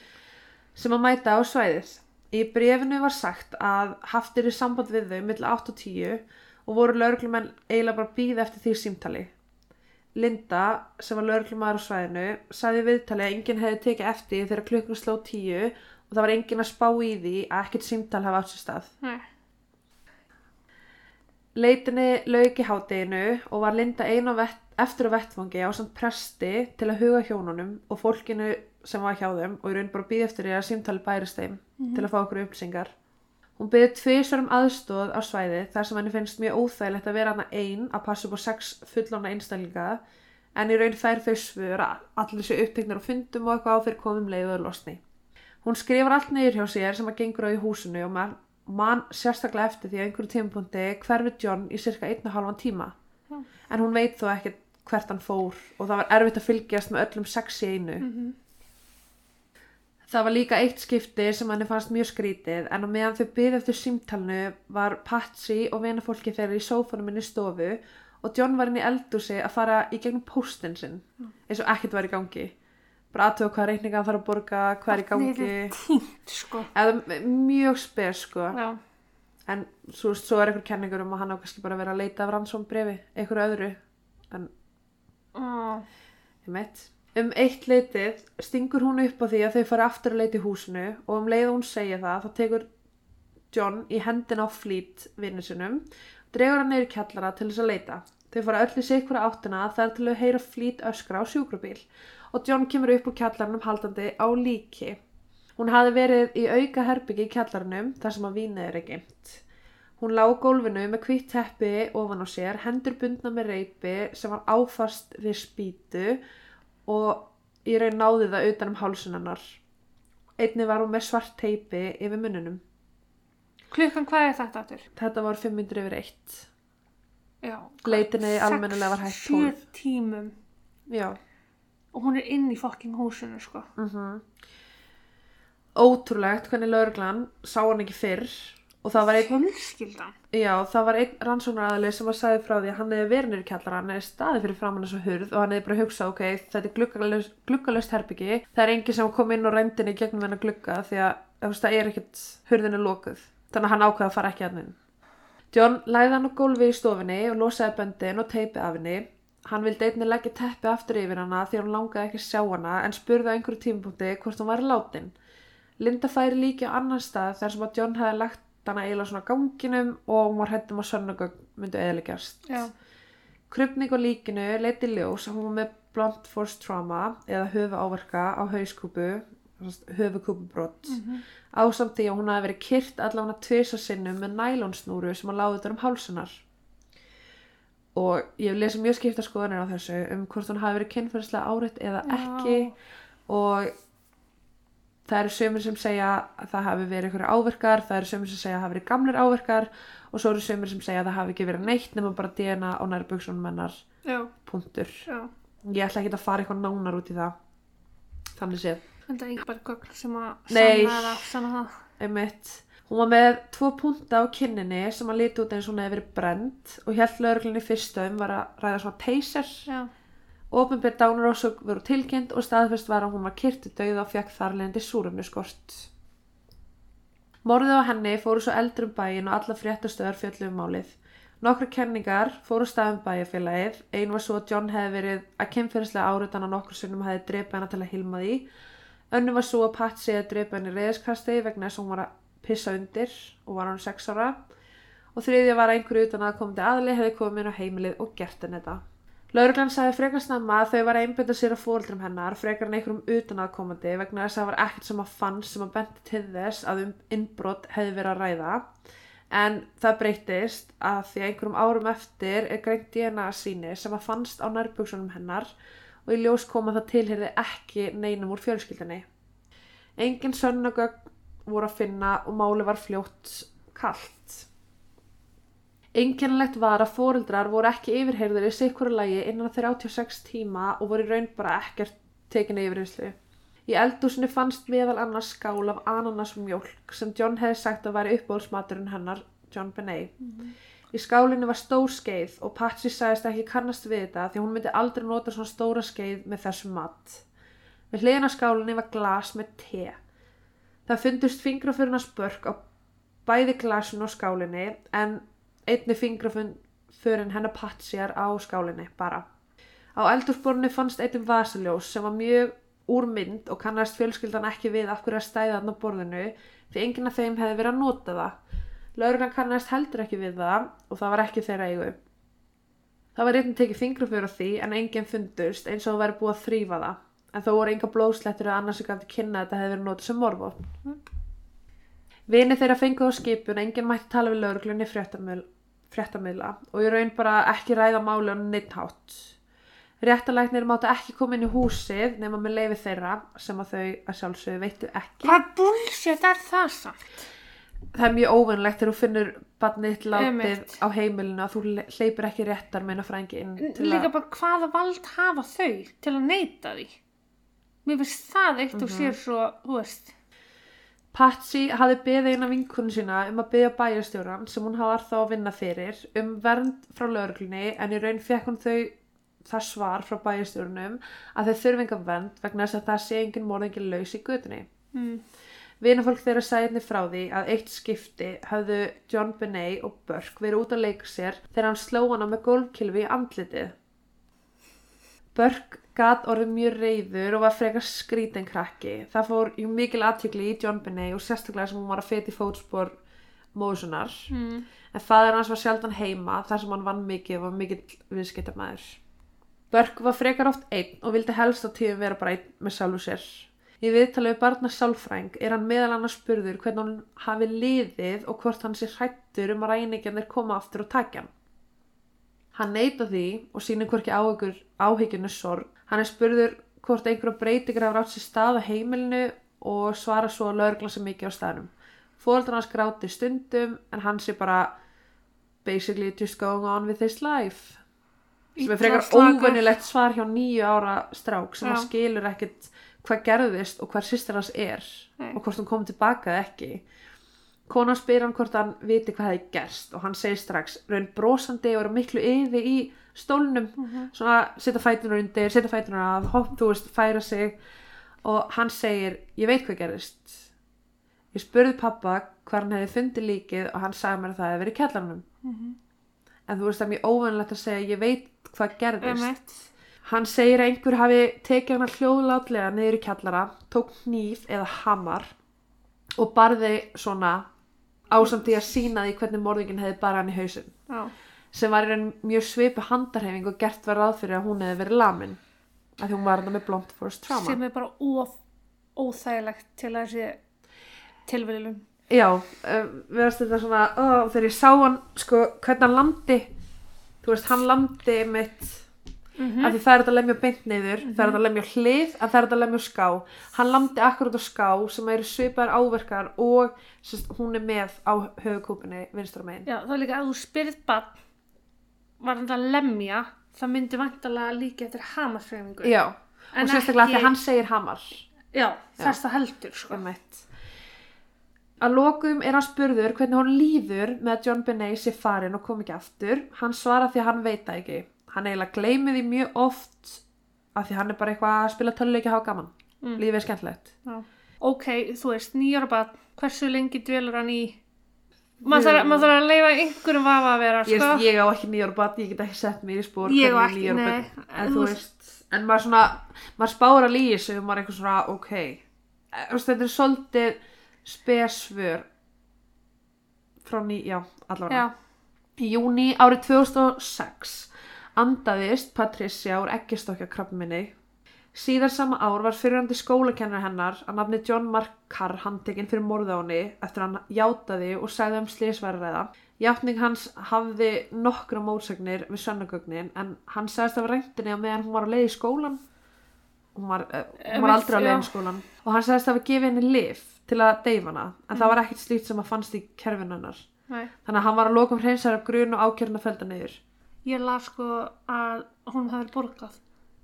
Sem að mæta á svæðið. Í brefinu var sagt að haft er í samband við þau millir 8 og 10 og voru lauruglumenn eiginlega bara að býða eftir því símtali. Linda, sem var lauruglumæður á svæðinu, sagði viðtali að enginn hefði tekið eftir þegar klukkun sló 10 og það var enginn að spá í því að ekkert símtal hafa átt sér stað. Nei. Leitinni lauk í hádeginu og var Linda einu á vett, eftir á vettfangi á samt presti til að huga hjónunum og fólkinu sem var hjá þeim og í raun bara býði eftir því að símtali bærist þeim til að fá okkur upplýsingar. Hún byrði tvisvar um aðstóð á svæði þar sem henni finnst mjög óþægilegt að vera hana ein að passa upp á sex fullána einstaklinga en í raun fær þau svör að allir þessu uppteknar og fundum og eitthvað á þeir komum leið og er losni. Hún skrifar allt neyður hjá sér sem að gengur á í húsinu og man, man sérstaklega eftir því að einhverju tímapunkti hverfi John í cirka einn og halvan tíma. Já. En hún veit þó ekkert hvert hann fór og það var erfitt að fylgjast með öllum sex í einu. Mhm. Það var líka eitt skipti sem henni fannst mjög skrítið en á meðan þau byggði eftir símtalinu var Patsy og vinafólki þeirra í sófanum inn í stofu og John var inn í eldúsi að fara í gegnum póstinn sinn eins og ekkert var í gangi. Bara aðtöfa hvað reikninga hann þarf að borga, hvað er í gangi. Tínt, sko. Eða mjög spes sko. Já. En svo, svo er einhver kenningur um að hann á kannski bara verið að leita af rannsóm brefi, einhverju öðru. En Ó. Ég meitt. Um eitt leitið stingur hún upp á því að þau fari aftur að leita í húsinu og um leið hún segja það þá tekur John í hendina á flýt vinnu sinum, dregur hann neyri kjallara til þess að leita. Þau fara öllu sig hverja áttina þar til þau heyra flýt öskra á sjúkrabíl og John kemur upp úr kjallarnum haldandi á líki. Hún hafi verið í auka herbyggi í kjallarnum þar sem að vínið er geimt. Hún lá á gólfinu með hvitt teppi ofan á sér, hendur bundna með reypi sem var áfast við spýtu og í raun náði það utan um hálsunannar. Einni var hún með svart teipi yfir munnunum. Klukkan hvað er þetta aftur? Þetta var 500 yfir 1. Já. Leitinni almennilega var hægt 12. 7 tímum Já. Og hún er inn í fokking húsinu sko. Mm Ótrúlegt hvernig lauruglan sá hann ekki fyrr og það var einn, já, það var einn rannsóknaraðli sem var sagði frá því að hann hefði verið nýri kjallara, hann hefði staðið fyrir framann þessu hurð og hann hefði bara hugsað, ok, þetta er gluggalaust, gluggalaust herbyggi, það er engin sem kom inn og reyndinni gegnum hennar glugga því að það er ekkert hurðinu lokuð, þannig að hann ákveða að fara ekki að henni. John læði hann á gólfi í stofinni og losaði böndin og teipið af henni. Hann vildi einnig leggja teppi aftur yfir hana því hann langaði ekki sjá hana en spurði á einhverju tímapunkti hvort hún væri látin. Linda færi líki á annan stað þar sem að John hefði lagt hana eiginlega svona á ganginum og hún var hættum að sönnugögn myndu eðilegjast. Já. Krupning á líkinu leiti ljós að hún var með blunt force trauma eða höfu áverka á hauskúpu, höfukúpubrott. Mhm. Ásamt því að hún hafi verið kyrt allavega tvisa sinnum með nælonsnúru sem að láði þetta um hálsunar. Og ég hef lesið mjög skipta skoðanir á þessu um hvort hún hafi verið kynferðislega áreitt eða Já. ekki og það eru sömur sem segja að það hafi verið einhverju áverkar, það eru sömur sem segja að það hafi verið gamlir áverkar og svo eru sömur sem segja að það hafi ekki verið neitt nema bara DNA á næri buksunum hennar punktur. Já. Ég ætla ekki að fara eitthvað nánar út í það. Þannig séð. En það er ekki bara gögn sem að sanna það. einmitt hún var með tvo punta á kinninni sem að liti út eins og hún hefði verið brend og hjælt lögreglunni fyrstum var að ræða svona teyser Já. Opinbjörn dánarósök voru tilkynnt og staðfest var að hún var kyrti döið og fekk þarlegandi súrumni skort. Morðið á henni fóru svo eldur um bæin og alla fréttastöðar fjallu um málið. Nokkru kenningar fóru staðum bæjarfélagið. Ein var svo að John hefði verið að kemferðislega áriðan á nokkur sinnum hefði dreipið hana til að hilma því. Önnu var svo að Patsy hefði dreipið henni reyðskasti vegna þess að hún var að pissa undir og var hann 6 ára. Og þriðja var að einhverju utan að komandi aðli hefði komið inn á heimilið og gert henni þetta. Lauruglan sagði frekar snemma að þau var að einbynda sér að fóreldrum hennar frekar en einhverjum utan aðkomandi vegna þess að það var ekkert sem að fann sem að benti til þess að um innbrot hefði verið að ræða en það breytist að því að einhverjum árum eftir er greint DNA síni sem að fannst á nærbuksunum hennar og í ljós kom að það tilherði ekki neinum úr fjölskyldinni. Engin sönnagögn voru að finna og máli var fljótt kalt. Einkennilegt var að fóreldrar voru ekki yfirheyrður í sikkur lagi innan 36 tíma og voru raun bara ekkert tekinni yfirheyslu. Í eldúsinu fannst meðal annars skál af ananasmjólk sem John hefði sagt að væri uppbólsmaturinn hennar, John Benet. Í skálinu var stór skeið og Patsy sagðist ekki kannast við þetta því hún myndi aldrei nota svona stóra skeið með þessum mat. Við hliðina á skálinni var glas með te. Það fundust fingraföruna spörk á bæði glasinu og skálinni en einni fingraförin hennar Patsyar á skálinni bara. Á eldursporinu fannst einnig vasaljós sem var mjög úr mynd og kannast fjölskyldan ekki við af hverju að stæða þarna á borðinu því enginn af þeim hefði verið að nota það. Lauruglan kannast heldur ekki við það og það var ekki þeirra eigu. Það var einnig tekið fingraför á því en enginn fundust eins og það væri búið að þrýfa það en þó voru enga blóðslettur eða annars sem gaf til kynna að þetta hefði verið notað sem morfótt. Vini þeirra fengu á skipun, enginn mætti tala við lauruglunni fréttamiðla og ég raun bara ekki ræða máli á neitthátt. Réttalæknir mátti ekki koma inn í húsið nema með leifi þeirra sem að þau að sjálfsögðu veitu ekki. Hvað bullshit er það samt? Það er mjög óvennlegt þegar þú finnur barnið látið á heimilinu að þú le- hleypir ekki réttar meina frængi inn til Líka að... bara hvaða vald hafa þau til að neyta því? Mér finnst það eitt og sér svo, þú veist. Patsy hafði beðið eina vinkunni sína um að beðja bæjarstjóran sem hún hafa þá að vinna fyrir um vernd frá lauruglunni en í raun fekk hún þau það svar frá bæjarstjórunum að þau þurfi enga vernd vegna þess að það sé engin morðingin laus í götunni. Mm. Vinafólk þeirra sæðinni frá því að eitt skipti hafðu John Benet og Burke verið út að leika sér þegar hann sló hana með gólfkilfi í andlitið. Burke gat orðið mjög reyður og var frekar skrítin krakki. Það fór jú mikil aðtjökli í John Benet og sérstaklega sem hún var að feti fótspor móðusunar mm. en fadir hans var sjaldan heima þar sem hann vann mikið og var mikill viðskiptamæður. Börk var frekar oft einn og vildi helst á tíðum vera bara einn með sjálfu sér. Í viðtali við barna sálfræng er hann meðal annars spurður hvernig hann hafi liðið og hvort hann sé hrættur um að ræningjarnir koma aftur og takja hann. Hann neyta því og sýnir hvorki áhyggjunu sorg. Hann er spurður hvort einhverja breytingar hafa rátt sér stað á heimilinu og svara svo að lögla sér mikið á staðnum. Fóreldrar hans gráti stundum en hann sé bara basically just going on with his life. Sem er frekar óvenjulegt svar hjá nýju ára strák sem Já. hann skilur ekkit hvað gerðist og hver sýstir hans er Nei. og hvort hún kom tilbaka ekki. Konan spyr hann hvort hann viti hvað hefði gerst og hann segir strax raun brosandi og er miklu yfi í stólnum. Svona setja fætunar undir, setja fætunar af hopp, þú veist, færa sig. Og hann segir, ég veit hvað gerist. Ég spurði pappa hvað hann hefði fundið líkið og hann sagði mér að það hefði verið í kjallarunum en þú veist það er mjög óvanlegt að segja ég veit hvað gerðist. Emmett. Hann segir að einhver hafi tekið hana hljóðlátlega niður í kjallara, tók hníf eða hamar og barði svona ásamt því að sína því hvernig morðingin hefði bara hann í hausinn. Já. Sem var í raun mjög svipu handarhefing og gert var ráð fyrir að hún hefði verið lamin. Af því hún var hann með blunt force trauma. sem er bara of óþægilegt til þessi tilviljun Já, um, við varst þetta svona, ó, þegar ég sá hann, sko, hvernig hann landi, þú veist, hann landi mitt mm af því það er þetta að lemja beint niður það er þetta að lemja hlið það er þetta að lemja ská. Hann landi akkurat á ská sem eru svipaðar áverkar og sérst, hún er með á höfukúpunni vinstra megin. Já, það er líka að þú spyrð bann var þetta að lemja það myndi vantalega líka eftir hamarsfreifingu já, En og sérstaklega ekki- að hann segir hamar. Já, þess það heldur sko. Einmitt. að lokum er hann spurður hvernig hún líður með að John Benet sé farin og kom ekki aftur. Hann svarar því að hann veit það ekki hann eiginlega gleymið því mjög oft af því hann er bara eitthvað að spila töluleiki og hafa gaman. Mm. lífið er skemmtilegt. Já. Ok, þú veist, nýjára bann hversu lengi dvelur hann í? Maður þarf, mað að leifa einhverjum vafa að vera ég, sko. ég á ekki nýjára bat, ég get ekki sett mér í spór Ég á ekki, nei, en en þú veist en maður svona, maður spáir að líði sig og maður er eitthvað svona, ok. Þetta er svolítið spesfur frá ný, já, allavega. Já, í júni árið 2006 andaðist Patricia úr ekkistokja krabbminni síðar sama ár var fyrirhandi skólakennar hennar að nafni John Mark Carr handtekinn fyrir morða á henni eftir að hann játaði og sagði um slísverðræða játning hans hafði nokkra mótsagnir við sönnugögnin en hann sagðist af reyndinni á meðan hún var á leið í skólan. Hún var, uh, hún var aldrei á leið í já. skólan. Og hann sagðist af að gefa henni lif til að deyfa hana en það var ekkert slíkt sem að fannst í kerfinu hennar. Nei. Þannig að hann var að lokum hreinsar af grun og ákjörn að felda niður. Ég las sko að hún hefði borgað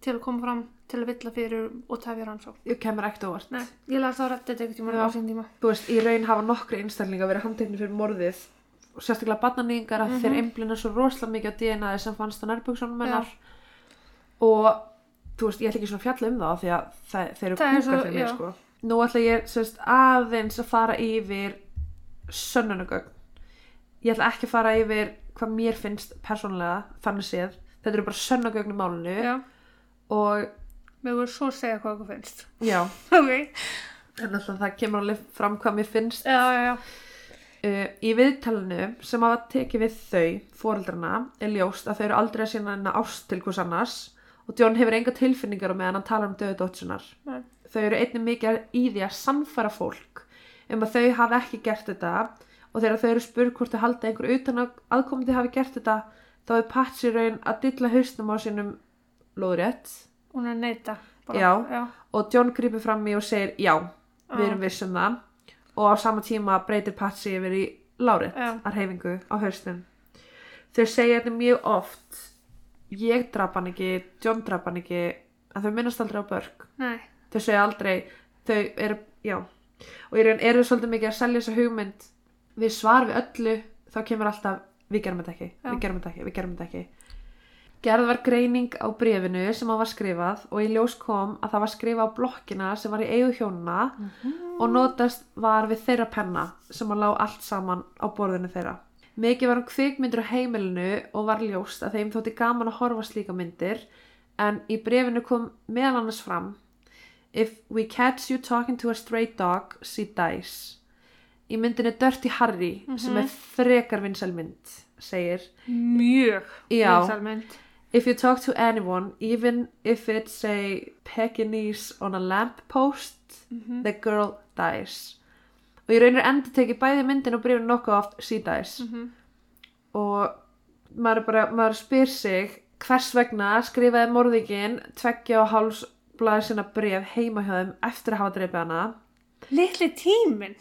til að koma fram til að villa fyrir og tefja rannsók Ég kemur ekkert óvart. Nei, ég las það á reddit einhvern tíma Já. tíma Þú veist, í raun hafa nokkri einstaklinga verið handtekni fyrir morðið og sérstaklega barnaníðingar að þeir einblina svo rosalega mikið á DNA sem fannst á nærbuksunum hennar og þú veist, ég ætla ekki svona að fjalla um það því að það, þeir eru er svo- fyrir mig sko. Nú ætla ég sérst, aðeins að fara yfir sönnunagögn. Ég ætla ekki að fara yfir hvað mér finnst persónulega, þannig séð. Þetta eru bara sönnunagögn í málinu. Já, og við vorum svo að segja hvað okkur finnst. Já, Ok, en alltaf það kemur alveg fram hvað mér finnst. Já, uh, í viðtalinu sem hafa tekið við þau fóreldrana er ljóst að þau eru aldrei að sína hennar ást til hvers annars. Og John hefur enga tilfinningar á meðan hann talar um döðu dótsunar þau eru einnig mikið í því að sannfæra fólk um að þau hafi ekki gert þetta og þegar þau eru spurð hvort þau halda einhver utan að aðkomandi hafi gert þetta þá er Patsy raun að dilla hausnum á sínum lóðrétt. Hún er neita Já. já. og John grýpur fram í og segir já, við erum viss um það. Og á sama tíma breytir Patsy yfir í Lárit Já. að reyfingu á haustum þau segja þetta mjög oft. Ég drap hann ekki, John drap hann ekki en þau minnast aldrei á börg Nei, þau segja aldrei, þau eru já, og í raun eru svolítið mikið að selja þessa hugmynd við svar við öllu, þá kemur alltaf við gerum þetta ekki, við gerum þetta ekki, við gerum þetta ekki. Gerð var greining á brefinu sem að var skrifað og í ljós kom að það var skrifað á blokkina sem var í eigu hjónuna og notast var við þeirra penna sem að lá allt saman á borðinu þeirra. Mikið var um kvikmyndir á heimilinu og var ljóst að þeim þótti gaman að horfa slíka myndir en í brefinu kom meðal annars fram If we catch you talking to a stray dog, she dies. Í myndinni Dirty Harry sem er frekar vinsæl mynd segir Mjög Já. vinsæl mynd. If you talk to anyone, even if it's a Pekingese on a lamppost, the girl dies. Og ég raunir endur tekið bæði myndin og brifin nokkuð oft she dies. Og maður, bara, maður spyr sig hvers vegna skrifaði morðingin tveggja og háls blaði sinna bref heima hjá þeim eftir að hafa dreipið hana. Litli tíminn.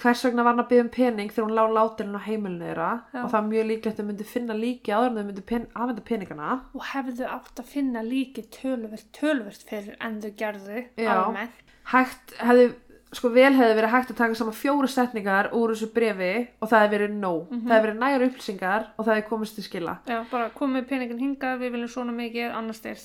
Hvers vegna var hann að byggja um pening þegar hún lá látin á heimilinu þeirra Já. og það er mjög líklegt að þau myndi finna líki áður en þau myndi pen, afhenda peningana. Og hefðu átt að finna líki töluvert, töluvert fyrir en þau gerðu almennt. hægt hefði, sko vel hefði verið hægt að taka saman fjóra setningar úr þessu brefi og það hefði verið nóg. Það hefði verið nægur upplýsingar og það hefði komist til skila. Já, bara komið peningin hingað, við viljum svona mikið, annars þeir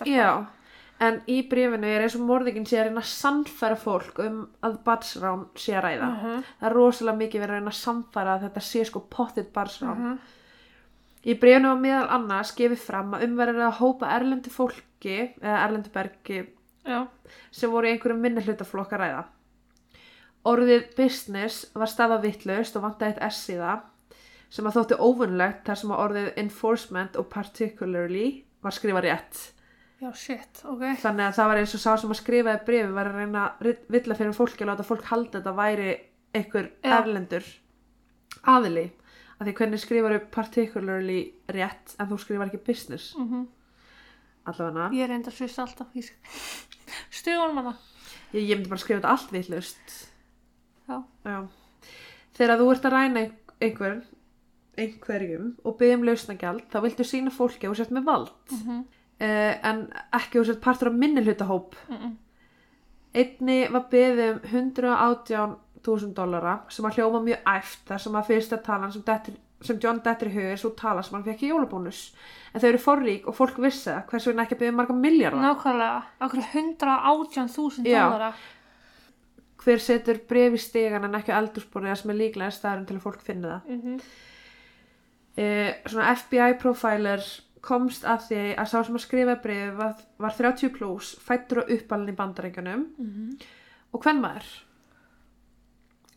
en í brefinu er eins og morðingin sé að reyna að sannfæra fólk um að batsrán sé að ræða. Mhm. Það er rosalega mikið verið að reyna að sannfæra að þetta sé sko pottitt batsrán. Í brefinu var meðal annars gefið fram að umverðið að hópa erlendu fólki, eða erlendu bergi Já, sem voru í einhverjum minni hlutaflokk að ræða. Orðið business var stafa vittlust og vantaði eitt S í það sem að þótti óvunlegt þar sem að orðið enforcement og particularly var skrifað rétt. Já, shit, ok. Þannig að það var eins og sá sem að skrifaði brefi var að reyna að villa fyrir fólki og láta fólk halda að þetta væri einhver Já. erlendur aðili. Af því hvernig skrifar upp particularly rétt en þú skrifar ekki business. Mm Allavega. Ég er enda svist alltaf. Stuðum hana. Ég, ég myndi bara skrifa þetta allt vittlust. Já. Já. Þegar þú ert að ræna ein- einhver, einhverjum og byggja um lausnagjald, þá viltu sína fólki að þú sért með vald. Mm Uh, en ekki þú sért partur af minni hlutahóp. -hmm. Einni var byggðið um 118.000 dollara sem að hljóma mjög æft þar sem að fyrsta talan sem, dettur, sem John dettur í huga er svo tala sem hann fekk í jólabónus. En þau eru forrík og fólk vissi það, hvers vegna ekki byggðið marga miljardar. Nákvæmlega. Akkur 118.000 Já. dólara. Hver setur bref í stegan en ekki á eldursporið það sem er líklega staðurinn til að fólk finna það. Mm -hmm. eh, svona FBI profiler komst að því að sá sem að skrifa breyfi var, var 30 plus fættur og uppalinn í bandarengjunum og hvern maður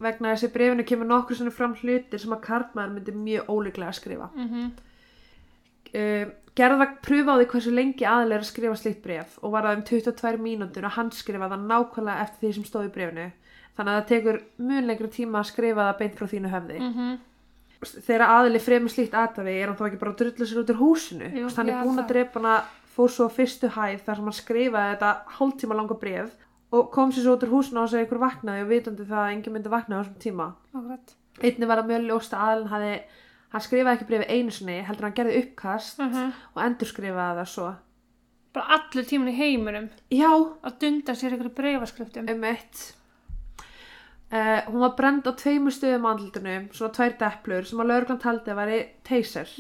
vegna þessi breyfinu kemur nokkur svona fram hlutir sem að karlmaður myndi mjög ólíklega að skrifa. Mm -hmm. uh, gerða pröfa á því hversu lengi aðlega að skrifa slíkt breyf og var það um 22 mínútur og hann skrifa það nákvæmlega eftir því sem stóð í breyfinu þannig að það tekur mun lengri tíma að skrifa það beint frá þínu höfði. Mm þegar aðli fremur slíkt aðtafi er hann þá ekki bara að drulla sér út úr húsinu? Jú, hann er búin að drepa hana fór svo fyrstu hæð þar sem hann skrifaði þetta hálftíma langa bref og kom sér svo út úr húsinu og segja ykkur vaknaði og vitandi það að engin myndi vakna á þessum tíma. Akkurat. einni var það mjög ljóst að aðlinn hafi hann skrifaði ekki brefið einu sinni heldur hann gerði uppkast Mm og endur skrifaði það svo. Bara allur tíminn í heiminum. Já, að dunda sér ykkur breyfaskriftum. um eitt Uh, hún var brend á tveimur stöðum á andlutinu, svona tvær deplur sem að lauruglan taldi að væri taser.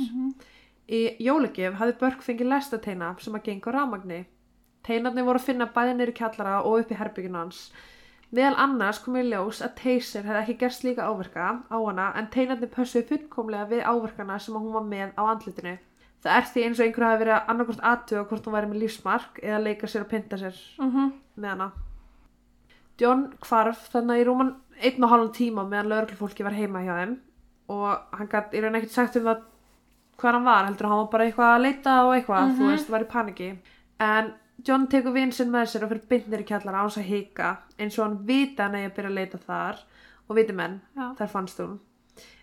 Í jólagjöf hafði Börk fengið lestateina sem að gengur rafmagni. Teinarnir voru að finna bæði í kjallara og upp í herbygginu hans. Meðal annars kom í ljós að taser hefði ekki gerst líka áverka á hana en teinarnir pössuðu fullkomlega við áverkana sem hún var með á andlutinu. Það er því eins og einhver hafi verið að annarkvort aðtuga hvort hún væri með lífsmark eða leika sér og pynta sér Mm -hmm. með hana. John hvarf þannig að í rúman einn og halvan tíma meðan lauruglufólki var heima hjá þeim. Og hann gætt í raun ekkert sagt um það hvað hann var, heldur að hann var bara eitthvað að leita og eitthvað, þú veist, var í paniki en John tekur vinn sinn með sér og fyrir bindnir í kjallara á hans að hika eins og hann vita hann eigi að byrja að leita þar. Og viti menn, Já. þar fannst hún.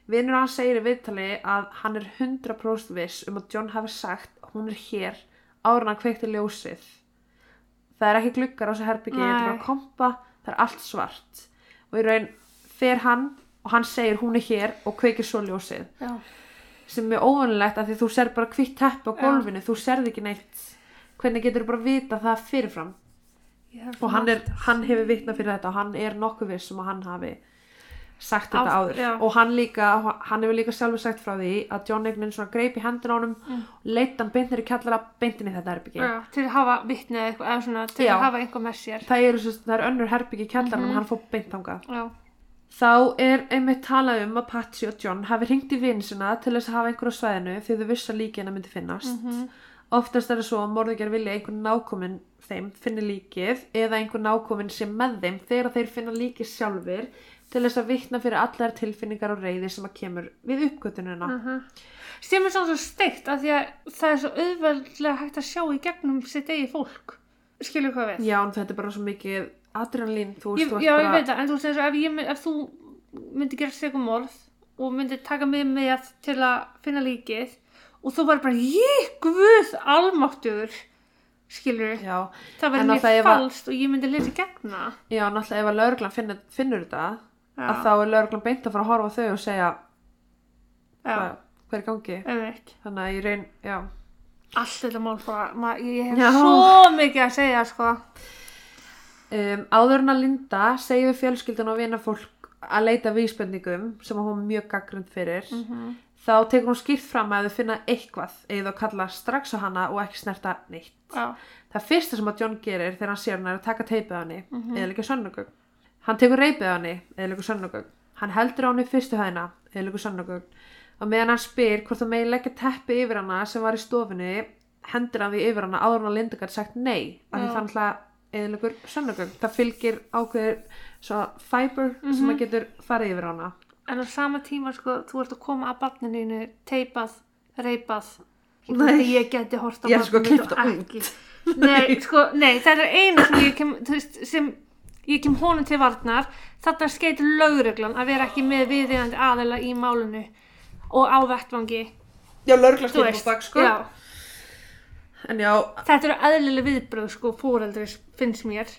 Vinnur hans segir í viðtali að hann er 100% viss um að John hafi sagt að hún er hér en hann kveikti ljósið. Það er ekki gluggar á þessu herbyggi þetta er bara kompa, það er allt svart. Og í raun fer hann og hann segir hún er hér og kveikir svo ljósið. Já. sem er óvanlegt af því þú ser bara hvitt teppi á Já. gólfinu. Þú serð ekki neitt. Hvernig getur bara vita það fyrirfram? Og hann, er, hann hefur vitnað fyrir þetta og hann er nokkuð viss um að hann hafi sagt þetta Á- áður já. og hann líka, hann hefur líka sjálfur sagt frá því að John Egnin svona greip í hendun á honum Mm. leitt hann beintir í kjallara beintin í þetta herbyggi Já, til að hafa vitnið eitthvað, eða svona, til Já. að hafa einhver með sér. það svo, það er önnur herbyggi í kjallaranum Mhm. og hann fór beint þangað Já. Þá er einmitt talað um að Patsy og John hafi hringt í vini sinna til þess að hafa einhver á svæðinu því þau vissu að líkina myndi finnast. Mhm. Oftast er það svo að morðingjar vilja einhver nákomin þeim finni líkið eða einhver nákomin sem með þeim þegar þeir finna líkið sjálfur til þess að vitna fyrir allar tilfinningar og reyði sem að kemur við uppgötununa. Uh sem er svona svo steikt af því að það er svo auðveldlega hægt að sjá í gegnum sitt eigi fólk. Skilur hvað við Já, en þetta er bara svo mikið adrenalín, þú veist, ég, þú já, bara... ég veit það, en þú veist ef, ég, ef þú myndi gera segum morð og myndi taka mig með til að finna líkið og þú var bara, ég, guð, almáttugur. Skilur Já, það verður mér falskt og ég myndi lesa í gegna já, náttúrulega ef að finnur, finnur þetta, já, að þá er lögreglan beint að fara að horfa þau og segja hvað, er í gangi. Þannig að ég raun, já. allt þetta mál ma, ég hef Já. svo mikið að segja sko Um, áður en að Linda segir við fjölskyldan og vina fólk að leita vísbendingum sem hún er mjög gaggrund fyrir Mhm. þá tekur hún skýrt fram að þau finna eitthvað eða kalla strax á hana og ekki snerta neitt. já, Það fyrsta sem að John gerir þegar hann sér hann er að taka teipið á henni Mhm. eða líka sönnugögn. Hann tekur reipið á henni eða líka sönnugögn. Hann heldur á henni fyrstu hæðina eða líka sönnugögn og meðan hann spyr hvort það megi leggja teppi yfir hana sem var í stofunni hendur hann því yfir hana áður Linda gæti sagt nei Já. þannig að eðlugur sönnugögn. Það fylgir ákveður svo fiber sem Mhm. að getur farið yfir hana. en á sama tíma sko, þú ert að koma að barninu teipað, reipað ég, geti hort á Ég er sko og ekki nei, sko, nei, það er eina sem kem, veist, sem ég kem honum til varnar þarna skeitir lögreglan að vera ekki með viðeigandi aðeila í málinu og á vettvangi Já, lögregla þú veist, sko. já, En já, þetta eru eðlileg viðbröð sko, fóreldris finnst mér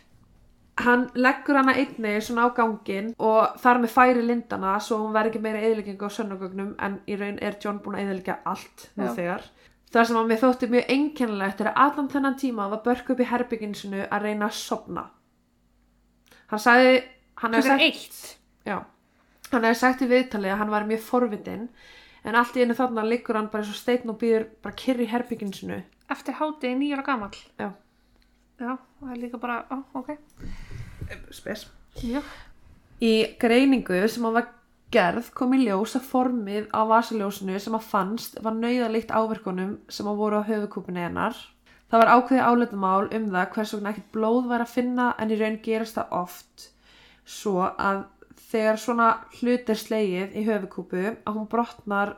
hann leggur hana einnig svona á gangin og þar með færi lindana svo hún verði ekki meira eðileggingu á sönnugögnum en í raun er John búin að eðilegja allt nú þegar. Það sem að mér þótti mjög einkennilegt er að allan þennan tíma var Börk upp í herbygginu sinu að reyna að sopna. Hann sagði, hann hefði sagt, hann hefði sagt í viðtalið að hann var mjög forvitinn en allt í einu þarna liggur hann bara eins og steinn og býður bara kyrri í herbygginu sinu. eftir hátegi nýjara gamall Já. já, það er líka bara, ó, ok Spes. já, Í greiningu sem að var gerð kom í ljós að formið á vasaljósinu sem að fannst var nauðalíkt áverkunum sem að voru á höfukúpunni hennar. Það var ákveðið áleitumál um það hvers vegna ekkert blóð var að finna en í raun gerast það oft svo að þegar svona hlut er slegið í höfukúpu að hún brotnar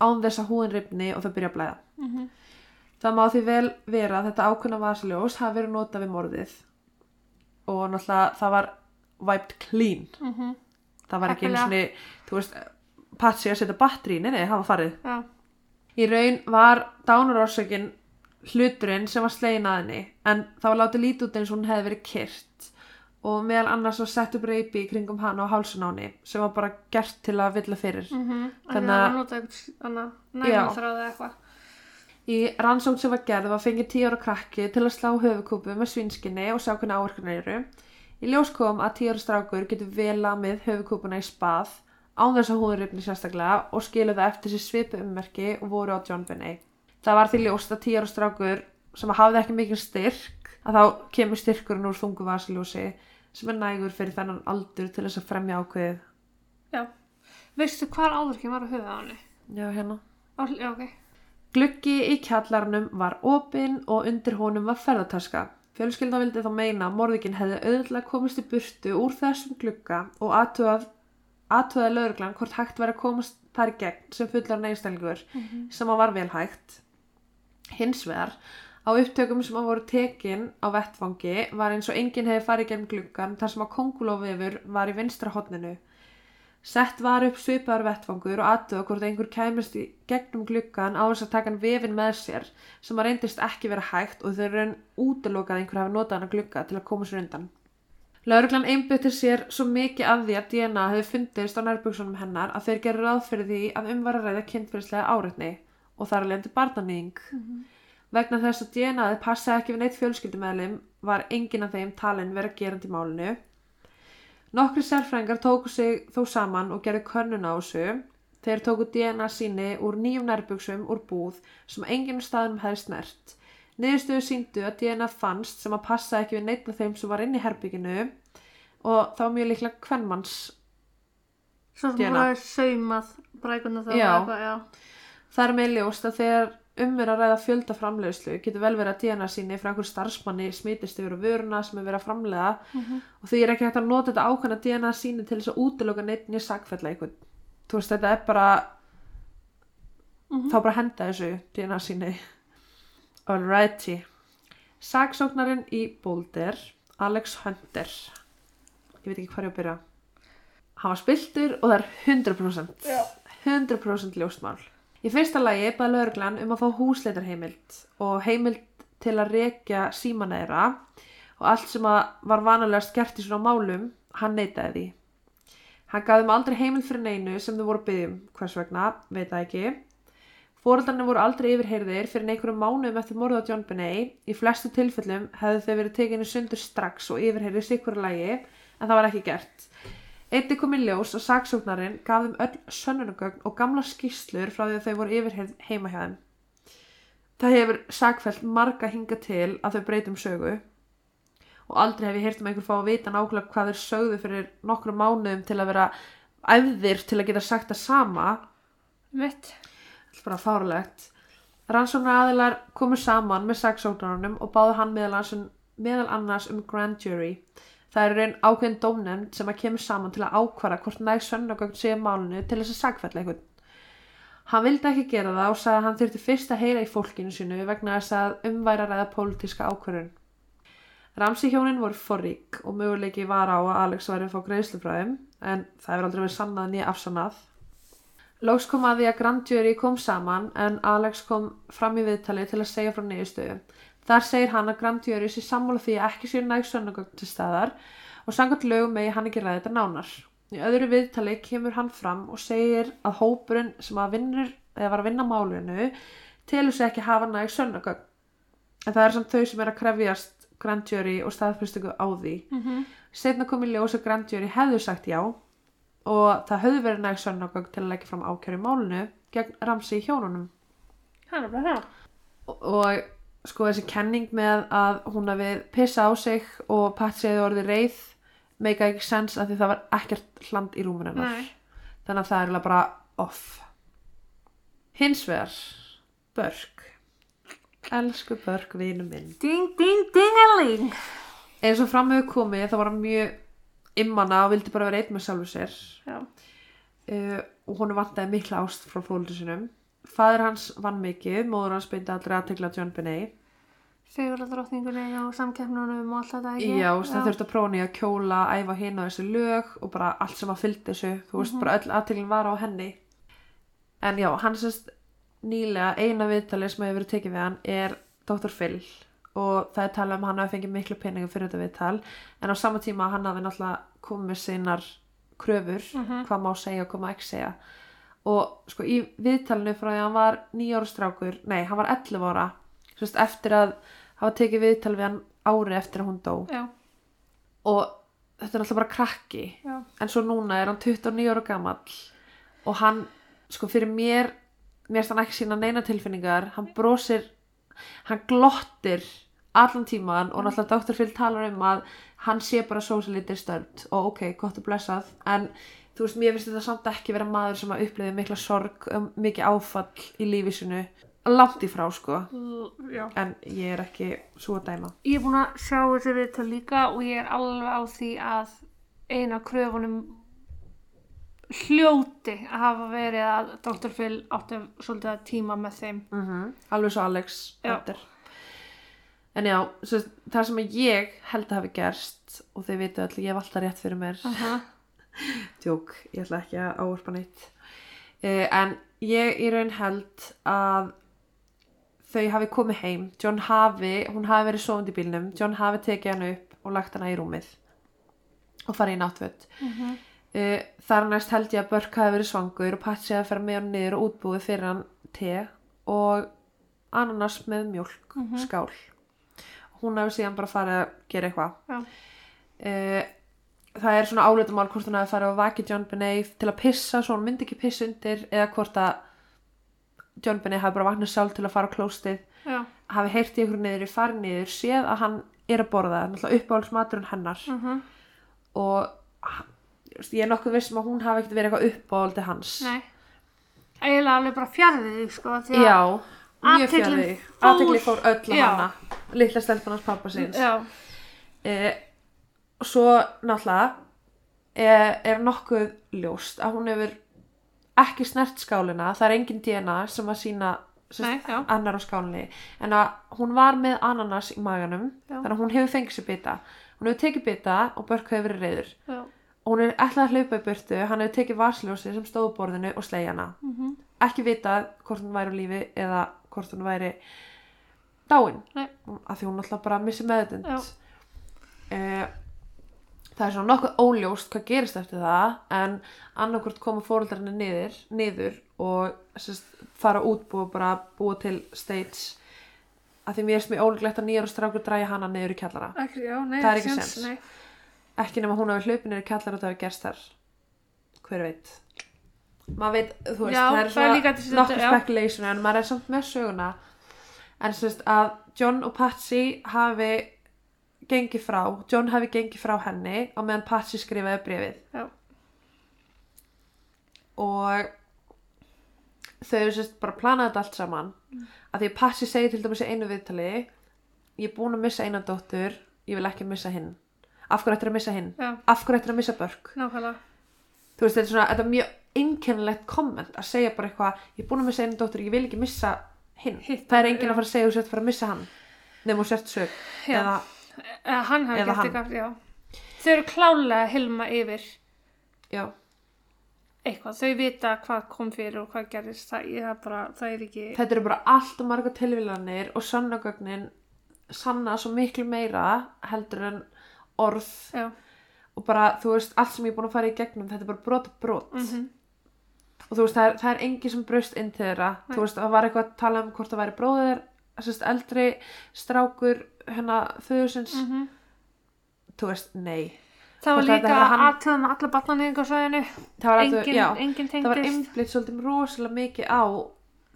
án þess að húin ripni og það byrja að blæða. Mhm. Það má því vel vera að þetta ákveðna vasaljós hafi verið notað við morðið og náttúrulega það var wiped clean mhm, það var ekki einu Heppilega. svona þú veist, patsi að setja batteri nei, nei, það var farið já í raun var dánarorsökin hluturinn sem var slegin að henni en það var látið lítið út eins og hún hefði verið kyrt og meðal annars var sett upp reypi í kringum hana á hálsun á henni sem var bara gert til að villa fyrir Mhm, Þannig Þannig að að- nota eitthvað annað Já. næmaþráð eða eitthvað. í rannsókn sem var gerð var fengið 10 ára krakki til að slá höfukúpu með svinskinni og sjá hvernig áverkunar eru í ljós kom að 10 ára strákur getur vel lamið höfukúpuna í spað án þess að hún ripni sérstaklega og skiluði eftir sér svipu ummerki og voru á John Binney. Það var því ljóst að 10 ára strákur sem hafði ekki mikið styrk að þá kemur styrkurinn úr þungu vasiljósi sem er nægur fyrir þennan aldur til þess að fremja ákveðið. Já. Veistu hvar áðurkinn var á henni? Já, hérna. Á, já, ok. Gluggi í kjallarnum var opinn og undir honum var ferðartaska. Fjölskyldan vildi þá meina að morðikinn hefði auðvitað komist í burtu úr þessum glugga og aðtúað aðtúaði lögreglan hvort hægt væri að komast þar gegn sem fullar neistælingur sem að var vel hægt. Hins vegar, á upptökum sem að voru tekin á vettfangi var eins og enginn hefði farið gegn gluggan þar sem að kongulófifur var í vinstra hotninu. Sett var upp svipaðar vettfangur og aðtöða hvort einhver kæmist í gegnum gluggan á þess að taka hann vefin með sér sem að reyndist ekki vera hægt og þau raun útilokað að einhver hafi notað hann að glugga til að koma sér undan. Lauruglan einbyttir sér svo mikið af því að DNA hefði fundist á nærbuksunum hennar að þeir gerur fyrir því að um var að ræða kynfyrslega áreitni og þar alveg endur barnanýðing. Vegna þess að DNA-ið passaði ekki við neitt fjölskyldumæðlim var enginn af þeim talin vera gerandi í málinu Nokkri sérfræðingar tóku sig þó saman og gerðu könnun á þessu. Þeir tóku DNA síni úr nýjum nærbuksum úr búð sem enginn á staðnum hefði snert. Niðurstöðu síndu að DNA fannst sem að passa ekki við neitt af þeim sem var inn í herbygginu og þá mjög líklega kvennmanns. Svo sem hún hafi saumað brækuna þá Já. eitthvað, já. Það er með ljóst að þegar um er að ræða fjölda framleiðslu getur vel verið að DNA síni frá einhver starfsmanni smitist yfir á vöruna sem er verið að framleiða. Og því er ekki hægt að nota þetta ákvæmna DNA síni til þess að útiloka neitt nýja sagfella einhvern. Þú veist þetta er bara þá bara henda þessu DNA síni alrighty. Sagsóknarinn í Boulder Alex Hunter. Ég veit ekki hvað ég á að byrja. Hann var spiltur og það er 100% Já. 100% ljóstmál í fyrsta lagi baði lögreglan um að fá húsleitarheimild og heimild til að rekja símanæra og allt sem var vanalegast gert í svona málum hann neitaði því hann gaf þeim aldrei heimild fyrir neinu sem þau voru að byggja um hvers vegna, veit það ekki Fóreldarnir voru aldrei yfirheyrðir fyrir einhverjum mánuðum eftir morðu á John Benet. Í flestu tilfellum hefðu þau verið tekinu sundur strax og yfirheyrðir sikkur lagi en það var ekki gert. Einnig kom í ljós og saksóknarinn gaf þeim öll sönnunagögn og gamla skýslur frá því að þau voru yfirheyrð heima hjá þeim. Það hefur sakfælt marga hinga til að þau breytum sögu og aldrei hef ég heyrt um einhver fá að vita nákvæmlega hvað þeir sögðu fyrir nokkrum mánuðum til að vera æfðir til að geta sagt það sama Mitt. bara fárlegt. Rannsóknar aðilar komu saman með saksóknarunum og báðu hann meðal annars, um, meðal annars um grand jury. Það er raun ákveðin dómnefnd sem að kemur saman til að ákvara hvort næg sönnagögn sé málinu til þess að sagfælla einhvern. Hann vildi ekki gera það og sagði að hann þurfti fyrst að heyra í fólkinu sínu vegna þess að umværa ræða pólitíska ákvörun. Ramsi hjónin voru forrík og möguleiki var á að Alex væri að fá greiðslufræðum en það hefur aldrei verið sannað nýja afsannað. Loks kom að því að Grand Jury kom saman en Alex kom fram í viðtali til að segja frá niðurstöðu. Þar segir hann að Grand Jury sé sammála því að ekki sé næg sönnugögn til staðar og samkvæmt lögum megi hann ekki ræði þetta nánar. Í öðru viðtali kemur hann fram og segir að hópurinn sem að vinnur eða var að vinna málinu telur sig ekki hafa næg sönnugögn. En það er samt þau sem er að krefjast Grand Jury og staðfyrstöku á því. Mm -hmm. Setna kom í ljós að Grand Jury hefðu sagt já og það höfðu verið næg sönnugögn til að leggja fram ákjör í málinu gegn Ramsi í hjónunum. Hann er bara það. Og sko þessi kenning með að hún hafi pissa á sig og Patsy hefði orðið reið meika ekki sens að því það var ekkert hland í rúmun hennar. Þannig að það er eiginlega bara off. Hins vegar, Börk. Elsku Börk, vinu minn. Ding, ding, dingaling. Eins og fram hefur komið þá var hann mjög immana og vildi bara vera einn með sjálfu sér. Uh, og hún vantaði mikla ást frá fóldur sinum. Fadir hans vann mikið, móður hans beindi aldrei aðtegla John Benet. Fegurðardrottningunni og samkeppnunum og allt þetta ekki. Já, það þurfti að prófa nýja kjóla, æfa hinn á þessu lög og bara allt sem að fylgdi þessu, þú veist, bara öll aðteglin var á henni. En já, hann sérst nýlega eina viðtalið sem hefur verið tekið við hann er Dr. Phil og það er talað um að hann hafi fengið miklu peningum fyrir þetta viðtal en á sama tíma hann hafi náttúrulega komið sinnar kröfur, Mhm. hvað má segja og hvað má ekki segja og sko í viðtalinu frá því að hann var nýjára strákur, nei, hann var 11 ára sérst eftir að hafa tekið viðtal við hann ári eftir að hún dó. Já, og þetta er alltaf bara krakki. Já. en svo núna er hann 29 ára gamall og hann, sko fyrir mér mér hann ekki sína neina tilfinningar. Hann brosir, hann glottir allan tíman og náttúrulega Dr. Phil talar um að hann sé bara socially disturbed og ok, gott og blessað. En þú veist, mér finnst þetta samt ekki vera maður sem að uppliði mikla sorg um mikið áfall í lífi sinu langt í frá sko Já. en ég er ekki svo að dæma Ég er búin að sjá þessi viðtal líka og ég er alveg á því að eina kröfunum hljóti að hafa verið að Dr. Phil átti svolítið að tíma með þeim. mm alveg svo Alex. Hunter. en já, það sem ég held að hafi gerst og þið vitu allir, ég hef alltaf rétt fyrir mér Aha. Tjók, ég ætla ekki að ávarpa neitt uh, en ég í raun held að þau hafi komið heim John hafi, hún hafi verið sofandi í bílnum John hafi tekið hann upp og lagt hana í rúmið og farið í náttföt Mhm. uh, þar næst held ég að Börk hafi verið svangur og Patsy að fara með hann niður og útbúið fyrir hann te og ananas með mjólk Mhm. skál hún hafi síðan bara farið að gera eitthvað Já. uh, það er svona áleitumál hvort hún hafi farið að vaki John Benet til að pissa svo hún myndi ekki pissa undir eða hvort að John Benet hafi bara vaknað sjálf til að fara á klóstið Já. hafi heyrt í ykkur niður í farið niður séð að hann er að borða náttúrulega uppáhaldsmaturinn hennar Mhm. og hann- þú veist, ég er nokkuð vissum að hún hafi ekkert verið eitthvað uppáhaldi hans Nei. Eiginlega alveg bara fjarrið því, sko, að já, mjög Athyglin fjarri fór- öll á Já. hana litla stelpunars pappa síns Já, eh, svo náttúrulega er, er nokkuð ljóst að hún hefur ekki snert skálina. Það er engin DNA sem að sína Nei, annar á skálinni en að hún var með ananas í maganum Já. þannig að hún hefur fengið sér bita. Hún hefur tekið bita og börk hefur verið reyður já, og hún er ætlað að hlaupa í burtu hann hefur tekið varsljósi sem stóð á borðinu og slegið hana. Mhm. ekki vitað hvort hún væri á lífi eða hvort hún væri dáin. Nei. af því hún alltaf bara missi meðutund Já. Það er svona nokkuð óljóst hvað gerist eftir það en annarkvort koma fóröldarinn niður, niður og sérst, fara út og bara búa til states af því mér er mjög ólíklegt að nýjar og strákur dræja hana niður í kjallara. Ekki, já, nei, Það er ekki séns. nei. ekki nema hún hafi hlaupið niður í kjallara og það hafi gerst þar. Hver veit? Maður veit, þú veist, Já, það er svona nokkuð speculation en maður er samt með söguna. En sérst að John og Patsy hafi gengið frá, John hafi gengið frá henni og meðan Patsy skrifaði brefið Já. og þau eru sérst bara planaði þetta allt saman. Mm. að því Patsy segir til dæmis í einu viðtali ég er búin að missa eina dóttur ég vil ekki missa hinn. Af hverju ættir að missa hinn? Já, af hverju ættir að missa börk? Nákvæmlega. þú veist þetta er svona, þetta er mjög einkennilegt komment að segja bara eitthvað ég er búin að missa einu dóttur, ég vil ekki missa hinn. Hitt, það er enginn já. að fara að segja þú sért fara að missa hann nefnum þú sért sög eða, Eða hann hafi gert eitthvað, já. Þau eru klálega að hilma yfir já, eitthvað. Þau vita hvað kom fyrir og hvað gerist. Það, það, bara, það er ekki... þetta eru bara allt og marga tilvílanir og sannagögnin sanna svo miklu meira heldur en orð Já, og bara, þú veist, allt sem ég er búin að fara í gegnum þetta er bara brot brot mhm, og þú veist, það er, það er engin sem braust inn til þeirra Nei. þú veist, það var eitthvað að tala um hvort það væri bróðir eldri strákur hérna þauðusins mhm. þú veist, nei. Það var líka hann- aðtöðum með alla batnanýðingarsvæðinu. það var, Engin, engin, engin það var einblitt svolítið rosalega mikið á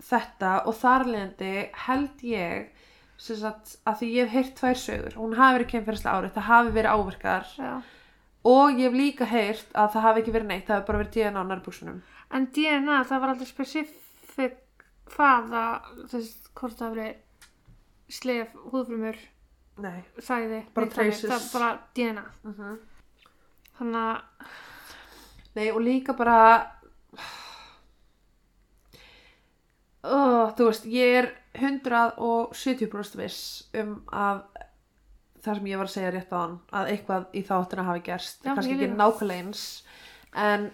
þetta og þarlendi held ég sagt, að því ég hef heyrt tvær sögur hún hafi verið kemfyrirslega árið, það hafi verið áverkar Já. og ég hef líka heyrt að það hafi ekki verið neitt, það hafi bara verið DNA á nærbúksunum En DNA, það var aldrei spesifik hvaða, þess, hvort það verið slef, húðfrumur, nei, sæði. Bara traces. Það er bara DNA. uh Þannig að, Nei og líka bara oh, Þú veist, ég er 170% viss um að það sem ég var að segja rétt á hann að eitthvað í þáttina hafi gerst Já, kannski ekki líka. nákvæmlega eins en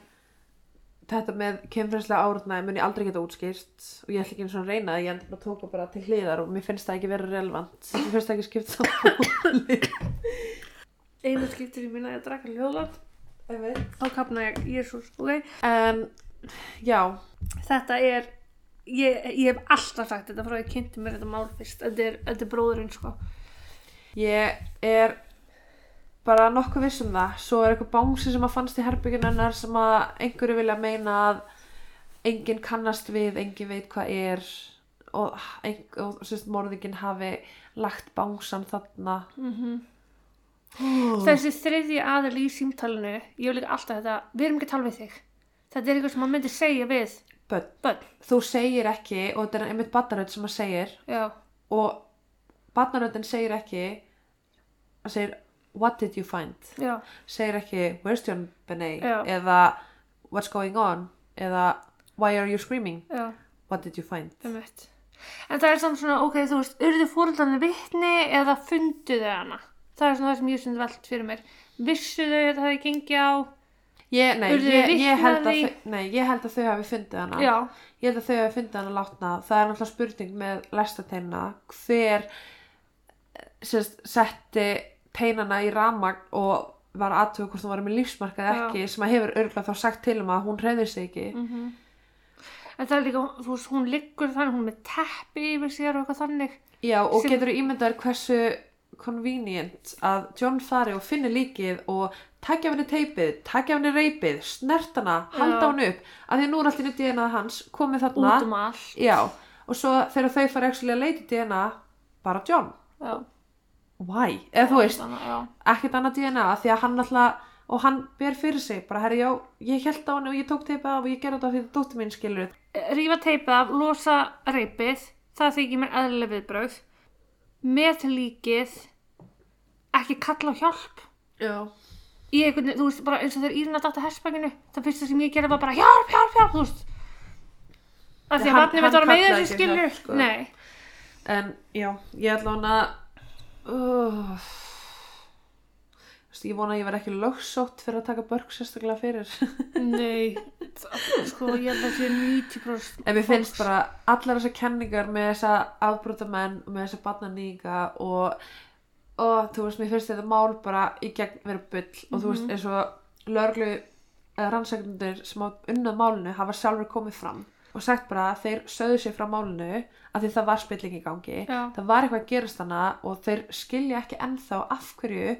þetta með kemfrænslega áraðnaði mun ég aldrei geta útskýrt og ég ætla ekki eins og að reyna það, ég endur bara að tóka bara til hliðar og mér finnst það ekki vera relevant mér finnst það ekki skipt saman einu skiptir í minna að ég draka hljóðlátt, þá kapna ég, jésús, ok? en já, Þetta er, ég, ég hef alltaf sagt þetta frá að ég kynnti mér þetta mál fyrst. Þetta er, þetta er bróðurinn, sko. Ég er bara nokkuð viss um það. Svo er eitthvað bánsi sem að fannst í herbyggin hennar sem að einhverju vilja meina að enginn kannast við enginn veit hvað er og, og sérst, morðingin hafi lagt bánsan þarna. Mm Þessi þriðji aðal í símtalinu, ég hef líka alltaf þetta, við erum ekki að tala við þig. Þetta er eitthvað sem maður myndi segja við bönn, börn. þú segir ekki og þetta er einmitt barnarödd sem að segir Já, og barnaröddin segir ekki að segir what did you find? Já, segir ekki where's John Benet? Eða what's going on? Eða why are you screaming? Já, what did you find? Eitt. En það er samt svona, ok, þú veist, urðu fóröldarnir vitni eða fundu þau hana? Það er svona það sem ég sem velt fyrir mér. Vissu þau að það hefði gengið á? Ég, nei, Urðu ég, ég, held að þau, nei, ég held að þau hafi fundið hana. Já, ég held að þau hafi fundið hana látna. Það er náttúrulega spurning með lestateina hver sérst, setti teinana í ramagn og var aðtöku hvort hún var með lífsmarkað ekki sem að hefur örgulega þá sagt til um að hún reyðir sig ekki mhm. En það er líka, þú veist, hún liggur þannig, hún er með teppi yfir sér og eitthvað þannig. Já, og Sem- getur ímyndaður hversu convenient að John fari og finni líkið og takja af henni teipið, takja af henni reypið, snert hana, halda hann upp að því nú er allt í DNA hans komið þarna Út um allt. Já, og svo þegar þau actually að leita DNA bara John, Já. Why? Eða þú veist, ekkert annað DNA því að hann alltaf, og hann ber fyrir sig bara, herri, já, ég held á henni og ég tók teipið af og ég gerði þetta því þetta dóttir mín skilur rífa teipið af, losa reypið, það þykir mér eðlileg viðbröð með líkið ekki kalla á hjálp. Já. einhvern þú veist, bara eins og þegar Írina datt að herspækinu, það fyrsta sem ég gerði var bara hjálp, hjálp, hjálp, þú veist. Af því að Hann- mitt hann var með ekki skilur sko. nei, En já, ég ætla hann að uh, Ég vona að ég verð ekki lögsótt fyrir að taka börg sérstaklega fyrir. Nei sko, ég held að sé 90% En mér finnst bara allar þessar kenningar með þessa afbrotamenn og með þessa barnanýga og, og þú veist, mér finnst þetta mál bara í gegn vera bull. Og þú veist, eins og lörglu eða rannsæknundir sem á unnað málinu hafa sjálfur komið fram og sagt bara að þeir sögðu sér frá málinu að því það var spilling í gangi. Já. það var eitthvað að gerast hana og þeir skilja ekki ennþá af hverju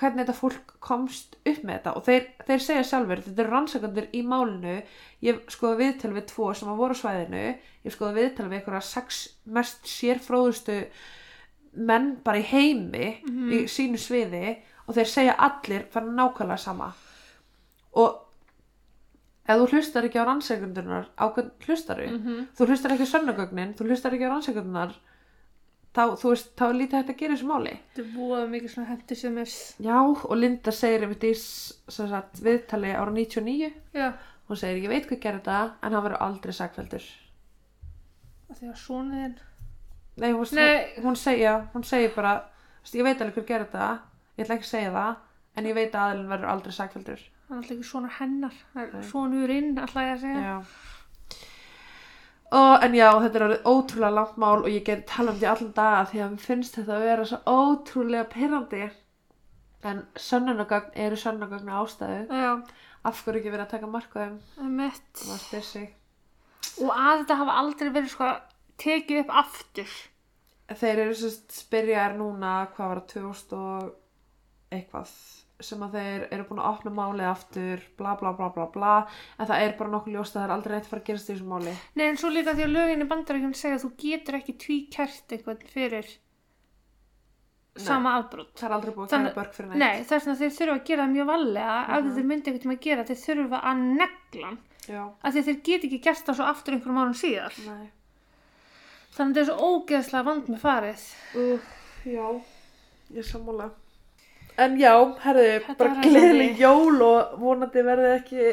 hvernig þetta fólk komst upp með þetta. Og þeir, þeir segja sjálfur þetta eru rannsækandur í málinu. Ég skoða viðtal við tvo sem að voru svæðinu. Ég skoða viðtal við einhverja sex mest sérfróðustu menn bara í heimi í sínu sviði. Og þeir segja allir fara nákvæmlega sama. Og ef þú hlustar ekki á rannsækundurnar á hvern hlustar Mhm. þú hlustar ekki á sönnugögnin þú hlustar ekki á rannsækundurnar þá, þú veist, þá er lítið hægt að gera í þessu máli. Þetta er búið mikið svona hendi sem er Já, og Linda segir í s- sem sagt, viðtali ára 99 já, hún segir, ég veit hvað gerir þetta en hann verður aldrei sakveldur af því að svonuðin Nei, hún, Nei. hún segja hún segir bara, þú ég veit alveg hver gerir þetta ég ætla ekki að segja það en ég veit að aðilin verður aldrei sakveldur hann er alltaf ekki svona hennar. Það er sonurinn, alltaf ég að segja. Já. Og, en já, þetta er orðið ótrúlega langt mál og ég get tala um því allan daga því að mér finnst þetta að vera svo ótrúlega pyrrandi en sönnunagögn eru sönnunagögn ástæðu. Já, af hverju ekki verið að taka markaðum og að þetta hafa aldrei verið sko tekið upp aftur. Þeir eru sérst spyrjar núna hvað var það 2000 og eitthvað sem að þeir eru búin að opna málið aftur bla bla bla bla bla en það er bara nokkuð ljóst að það er aldrei neitt að fara að gerast í þessu máli. Nei, en svo líka því að lögin í bandarækjum segja að þú getur ekki tvíkært eitthvað fyrir sama afbrot. það er aldrei búið að kæra börk fyrir neitt. Nei, þess vegna þeir þurfa að gera það mjög vallega ef Mhm. þeir myndi eitthvað tíma að gera, þeir þurfa að negla að þeir get ekki gert það svo aftur einhverjum árum síðar. nei. Þannig að en já, herðu, bara gleðileg jól og vonandi verði ekki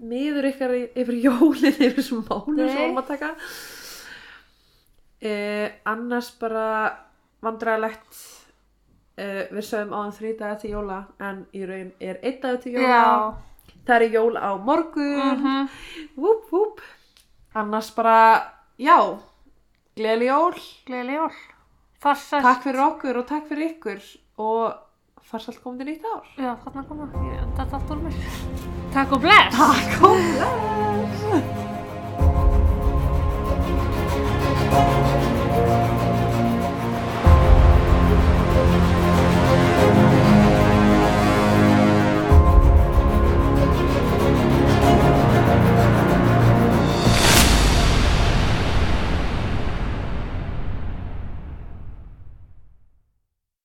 miður ykkar yfir jólinn yfir þessum mánu sem vorum að taka. Eh, annars bara vandræðalegt eh, við sögum áðan þrý dagar til jóla en í raun er einn dagar til jóla. Það er jól á morgun. Mhm. vúp vúp annars bara, já gleðileg jól. Gleðileg jól. Takk fyrir okkur og takk fyrir ykkur. Og farsalt komandi nýtt ár Já, þarna koma. Ég, þetta allt úr mér. Takk og bless. takk og bless